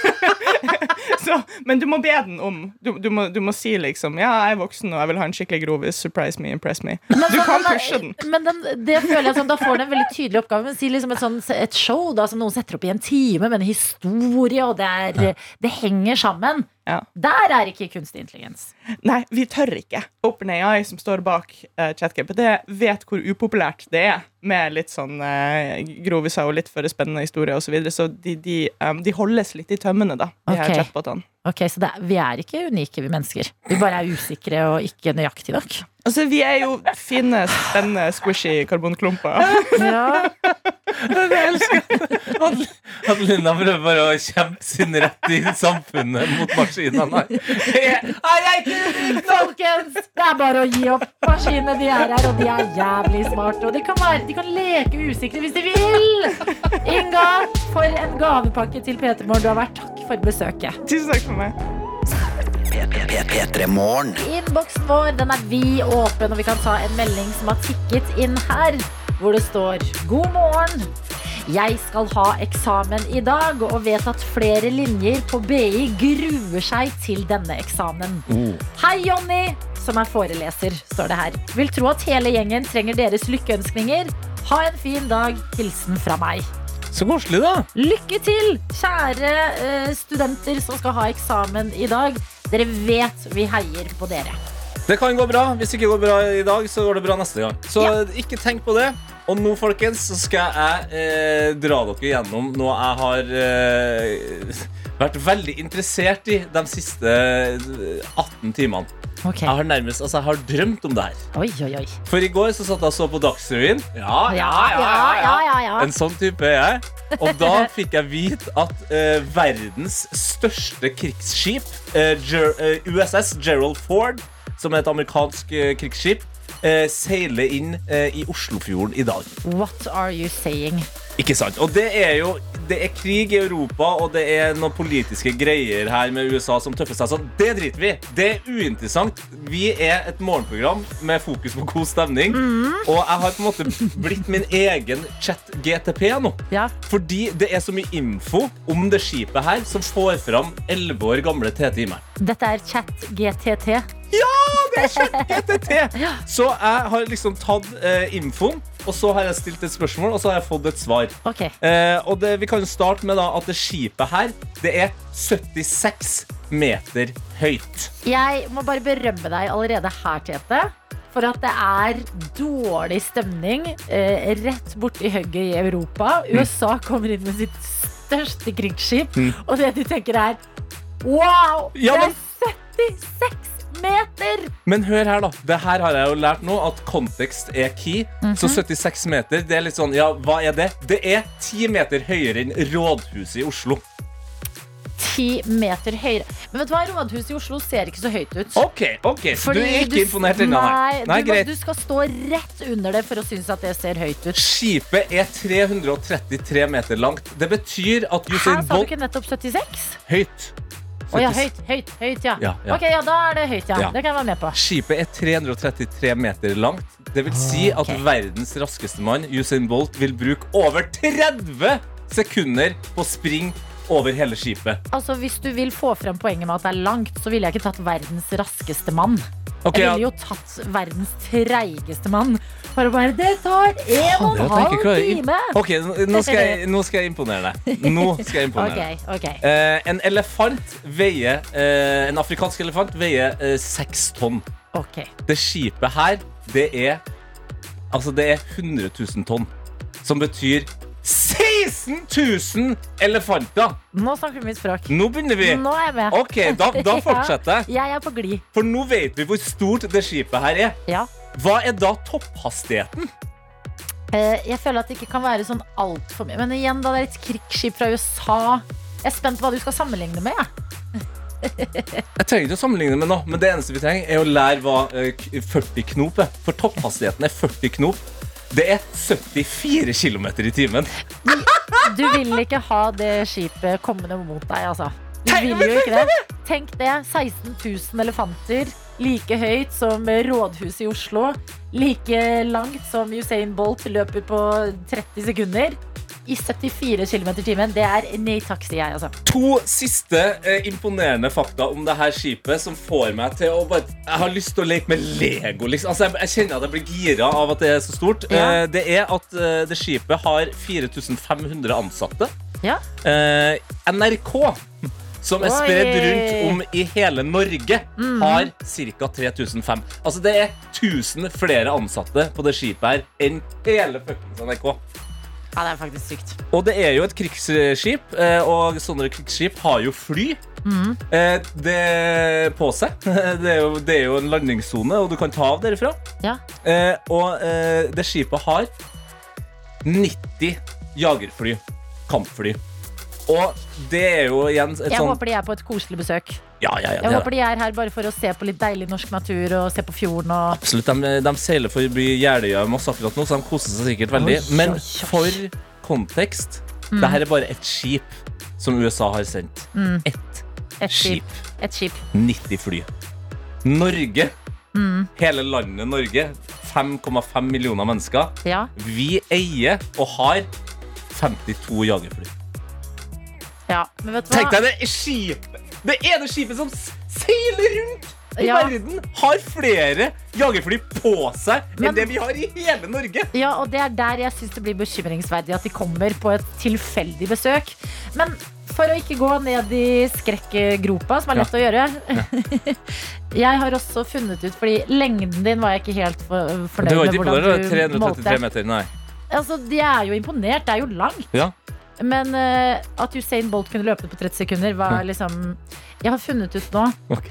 (laughs) så, men du må be den om. Du, du, må, du må si liksom Ja, jeg er voksen og jeg vil ha en skikkelig grovis. Surprise me, impress me. Men Du kan pushe den. Men den, det føler jeg sånn, Da får den en veldig tydelig oppgave. Men si liksom et, sånt, et show da, som noen setter opp i en time med en historie, og det, er, det henger sammen. Ja. Der er ikke kunstig intelligens. Nei, vi tør ikke. OpenAI, som står bak uh, ChatGPT, vet hvor upopulært det er med litt sånn eh, groviser og litt for spennende historier osv. Så, videre. så de, de, um, de holdes litt i tømmene, da, de her Ok. chatbotene. Ok, Så det, er- vi er ikke unike, vi mennesker. Vi bare er usikre og ikke nøyaktige nok. Altså, vi er jo fine, spennende, squishy karbonklumper. Ja. Jeg elsker Linda prøver bare å kjempe sin rett i samfunnet mot maskinene. her. jeg, ikke! Folkens, det er bare å gi opp. Maskinene de er her, og de er jævlig smarte. Og de kan, være, de kan leke usikre hvis de vil. Inga, for en gavepakke til Peter Morgen du har vært. Takk for besøket. Tusen takk for meg. P3 Innboksen vår den er vid åpen, og vi kan ta en melding som har tikket inn her. Hvor det står 'God morgen'. Jeg skal ha eksamen i dag, og vet at flere linjer på BI gruer seg til denne eksamen. Hei, Jonny, som er foreleser, står det her. Vil tro at hele gjengen trenger deres lykkeønskninger. Ha en fin dag. Hilsen fra meg. Så koselig, da. Lykke til, kjære eh, studenter som skal ha eksamen i dag. Dere vet vi heier på dere. Det kan gå bra. Hvis det ikke går bra i dag, så går det bra neste gang. Så Ja. ikke tenk på det. Og nå, folkens, så skal jeg eh, dra dere gjennom noe jeg har eh, vært veldig interessert i de siste eh, 18 timene. Okay. Jeg har nærmest, altså jeg har drømt om det her. Oi, oi, oi. For i går så satt jeg og så på Dagsrevyen. Ja, Ja, ja, ja, ja, ja. En sånn type er jeg. Og da (laughs) fikk jeg vite at eh, verdens største krigsskip, eh, Ger eh, USS Gerald Ford, som er et amerikansk eh, krigsskip, eh, seiler inn eh, i Oslofjorden i dag. What are you saying? Ikke sant? Og det er jo det er krig i Europa, og det er noen politiske greier her med USA som tøffer seg Så Det driter vi. Det er uinteressant. Vi er et morgenprogram med fokus på god stemning. Og jeg har på en måte blitt min egen chat-GTP nå. Ja. Fordi det er så mye info om det skipet her som får fram 11 år gamle TT i meg. Dette er chat er ChatGTT! Så jeg har liksom tatt eh, infoen, og så har jeg stilt et spørsmål, og så har jeg fått et svar. Okay. Eh, og det, Vi kan jo starte med da at det skipet her Det er 76 meter høyt. Jeg må bare berømme deg allerede her, Tete. For at det er dårlig stemning eh, rett borti hugget i Europa. USA kommer inn med sitt største krigsskip, og det du tenker er Wow! Ja, men- Det er 76 meter! Men hør her, da. Det her har jeg jo lært nå, at kontekst er key. Så 76 meter, det er litt sånn Ja, hva er det? Det er 10 meter høyere enn Rådhuset i Oslo. 10 meter høyere. Men vet du hva, rådhuset i Oslo ser ikke så høyt ut. OK, ok, så du er ikke imponert ennå? Nei, Nei, du, greit. du skal stå rett under det for å synes at det ser høyt ut. Skipet er 333 meter langt. Det betyr at Usain Bolt Her sa du ikke nettopp 76? Høyt. Å ja, høyt, høyt, høyt, ja. Ja, ja. Ok, ja, da er det høyt, ja. Ja. Det kan jeg være med på. Skipet er 333 meter langt. Det vil si at Ok. verdens raskeste mann, Usain Bolt, vil bruke over 30 sekunder på å springe over hele skipet. Altså, Hvis du vil få frem poenget med at det er langt, så ville jeg ikke tatt verdens raskeste mann. Okay, jeg ville jo tatt verdens treigeste mann. For å bare Det tar en og en halv time! Ok, nå- skal, jeg, nå skal jeg imponere deg. Nå skal jeg imponere (laughs) deg. Okay, ok. Eh, en elefant veier uh, En afrikansk elefant veier seks uh, tonn. Det skipet her, det er Altså, det er 100 000 tonn. Som betyr 16 000 elefanter! Nå snakker vi mitt språk. Nå begynner vi. Nå er jeg med. Ok, da, (laughs) da fortsetter jeg. Ja, jeg er på glid. For nå vet vi hvor stort det skipet her er. Ja. Hva er da topphastigheten? Eh, jeg føler at det ikke kan være sånn altfor mye. Men igjen, da det er et krigsskip fra USA Jeg er spent på hva du skal sammenligne med. jeg. (laughs) Jeg trenger ikke å sammenligne med noe, men det eneste vi trenger, er å lære hva eh, k- 40 knop er. For topphastigheten er 40 knop. Det er 74 km i timen. Du vil ikke ha det skipet kommende mot deg, altså. Du vil jo ikke det. Tenk det. 16 000 elefanter. Like høyt som rådhuset i Oslo. Like langt som Usain Bolt løper på 30 sekunder. I 74 km i timen. Det er nei takk, sier jeg, altså. To siste eh, imponerende fakta om det her skipet som får meg til å bare Jeg har lyst til å leke med Lego. Liksom. Altså, jeg, jeg kjenner at jeg blir gira av at det er så stort. Ja. Eh, det er at eh, det skipet har 4500 ansatte. Ja. Eh, NRK, som er spredd rundt om i hele Norge, har ca. 3005. Altså det er 1000 flere ansatte på det skipet her enn hele fuckings NRK. Ja, det er faktisk sykt. Og det er jo et krigsskip, eh, og sånne krigsskip har jo fly. Mm. Det på seg. (laughs) Det er, jo, det er jo en landingssone, og du kan ta av derifra. Ja. Eh, Og eh, det skipet har 90 jagerfly. Kampfly. Og det er jo igjen et Jeg sånn håper de er på et koselig besøk. Ja, ja, ja, Jeg er håper det. de er her bare for å se på litt deilig norsk natur og se på fjorden og Absolutt. De, de seiler forbi Jeløya masse akkurat nå, så de koser seg sikkert veldig. Men for kontekst Mm. det her er bare et skip som USA har sendt. Ett et skip. Et skip. 90 fly. Norge, Mm. hele landet Norge, 5,5 millioner mennesker. Ja. Vi eier og har 52 jagerfly. Ja. Men vet du? Tenk deg det skipet! Det ene skipet som seiler rundt i Ja. verden, har flere jagerfly på seg Men- enn det vi har i hele Norge. Ja, og det er der jeg syns det blir bekymringsverdig at de kommer på et tilfeldig besøk. Men for å ikke gå ned i skrekkgropa, som er lett å gjøre (laughs) Jeg har også funnet ut, fordi lengden din var jeg ikke helt for, Du Det var med ikke imponert? du 333 meter, nei. Altså, de er jo imponert, det er jo langt. Ja. Men eh, at Usain Bolt kunne løpe det på 30 sekunder, var liksom Jeg har funnet ut nå Ok.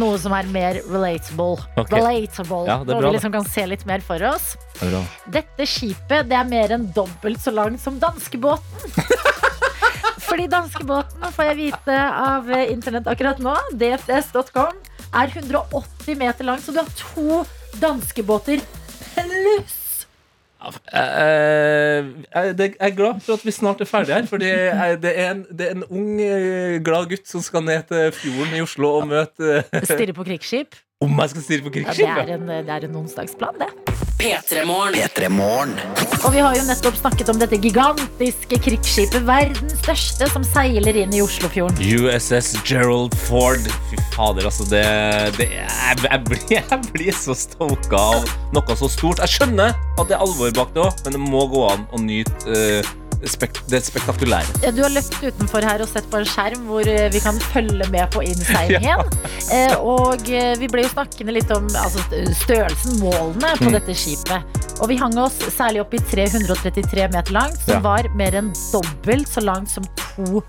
noe som er mer relatable. Ok. Relatable. Ja, det er Noe vi det. liksom kan se litt mer for oss. Det er bra. Dette skipet det er mer enn dobbelt så langt som danskebåten. (laughs) Fordi danskebåten, får jeg vite av eh, internett akkurat nå, dfs.com, er 180 meter lang, så du har to danskebåter pluss. Eh, jeg jeg er glad for at vi snart er ferdige her. For det er, en, det er en ung, eh, glad gutt som skal ned til fjorden i Oslo og møte eh, Stirre på krigsskip. Om jeg skal stirre på Ja, det, er en, det er en onsdagsplan, det. P3 Morgen. Og vi har jo nettopp snakket om dette gigantiske krigsskipet, verdens største, som seiler inn i Oslofjorden. USS Gerald Ford. Fy fader, altså. Det, det jeg, jeg, blir, (laughs) jeg blir så stoka av noe så stort. Jeg skjønner at det er alvor bak det òg, men det må gå an å nyte eh, spek det spektakulære. Du har løpt utenfor her og sett på en skjerm hvor eh, vi kan følge med på innseilingen. (laughs) Eh, og eh, vi ble jo snakkende litt om altså, størrelsen, målene på Mm. dette skipet. Og vi hang oss særlig opp i 333 meter langt, som Ja. var mer enn dobbelt så langt som to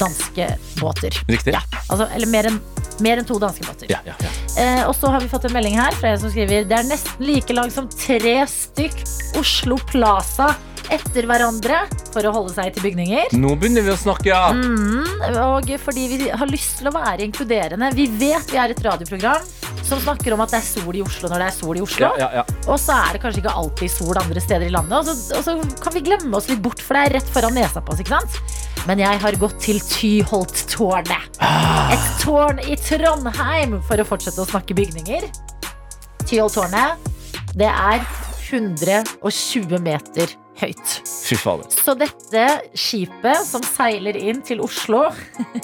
danske båter. Riktig. Ja, altså, eller mer enn mer enn to danske båter. Ja, ja, ja. Eh, og så har vi fått en melding her fra en som skriver Det er nesten like lang som tre stykk Oslo Plaza etter hverandre for å holde seg til bygninger. Nå begynner vi å snakke, ja. Mm, og fordi vi har lyst til å være inkluderende. Vi vet vi er et radioprogram som snakker om at det er sol i Oslo når det er sol i Oslo. Ja, ja, ja. Og så er det kanskje ikke alltid sol andre steder i landet. Og så, og så kan vi glemme oss litt bort, for det er rett foran nesa på oss. ikke sant? Men jeg har gått til Tyholttårnet. Et tårn i Trondheim, for å fortsette å snakke bygninger. Tyholttårnet, det er 120 meter høyt. Så dette skipet som seiler inn til Oslo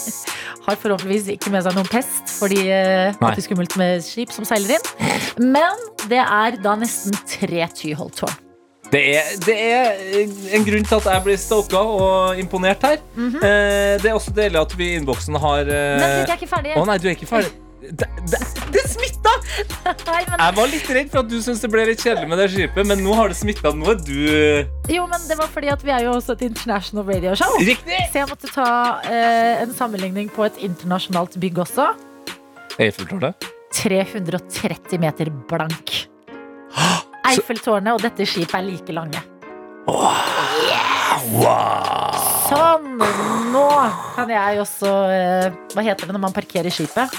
(laughs) Har forhåpentligvis ikke med seg noen pest, fordi eh, Nei. det er skummelt med skip som seiler inn. Men det er da nesten tre Tyholttårn. Det er, det er en grunn til at jeg blir stoka og imponert her. eh, det er også deilig at vi i innboksen har eh, Men jeg er ikke ferdig. Å nei, du er ikke ferdig. Det, det, det smitta! Nei, men, Jeg var litt redd for at du syntes det ble litt kjedelig med det skipet, men nå har det smitta. Nå er du jo, men det var fordi at vi er jo også et international radio show. Riktig! Så jeg måtte ta eh, en sammenligning på et internasjonalt bygg også. Eiffeltårnet. 330 meter blank. (gasps) Eiffeltårnet og dette skipet er like lange. Sånn! Nå kan jeg også eh, Hva heter det når man parkerer skipet?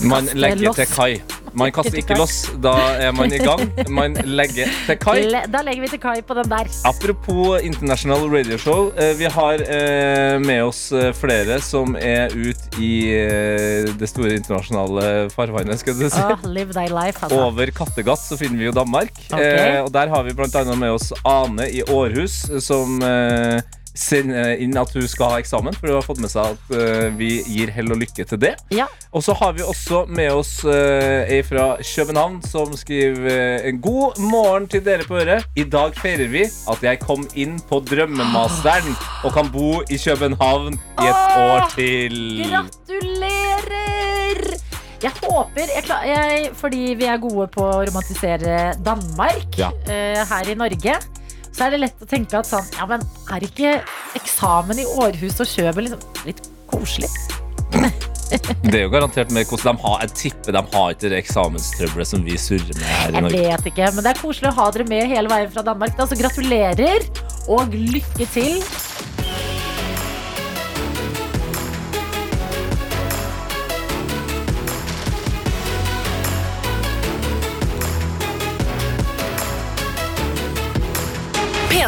Man Kaste legger loss. til kai. Man kaster ikke loss. Da er man i gang. Man legger til kai. Le da legger vi til kai på den der. Apropos International Radio Show. eh, Vi har eh, med oss eh, flere som er ute i det store internasjonale farvannet. skal du si. Oh, live thy life, altså. Over Kattegat så finner vi jo Danmark. Ok. Eh, og Der har vi annet med oss Ane i Århus, som eh, sender inn at hun skal ha eksamen. For hun har fått med seg at uh, vi gir hell og lykke til det. Ja. Og så har vi også med oss uh, ei fra København som skriver eh, en god morgen til dere på øret. I dag feirer vi at jeg kom inn på Drømmemasteren og kan bo i København i et Åh, år til. Gratulerer! Jeg håper jeg, klar, jeg, Fordi vi er gode på å romantisere Danmark Ja. uh, her i Norge, så er det lett å tenke at sånn Ja, men er ikke eksamen i Århus og Kjøben liksom litt koselig? Det er jo garantert med hvordan de har Jeg tipper de har ikke det eksamenstrøbbelet som vi surrer med her i Norge. Jeg vet ikke, men det er koselig å ha dere med hele veien fra Danmark. Da, så gratulerer og lykke til.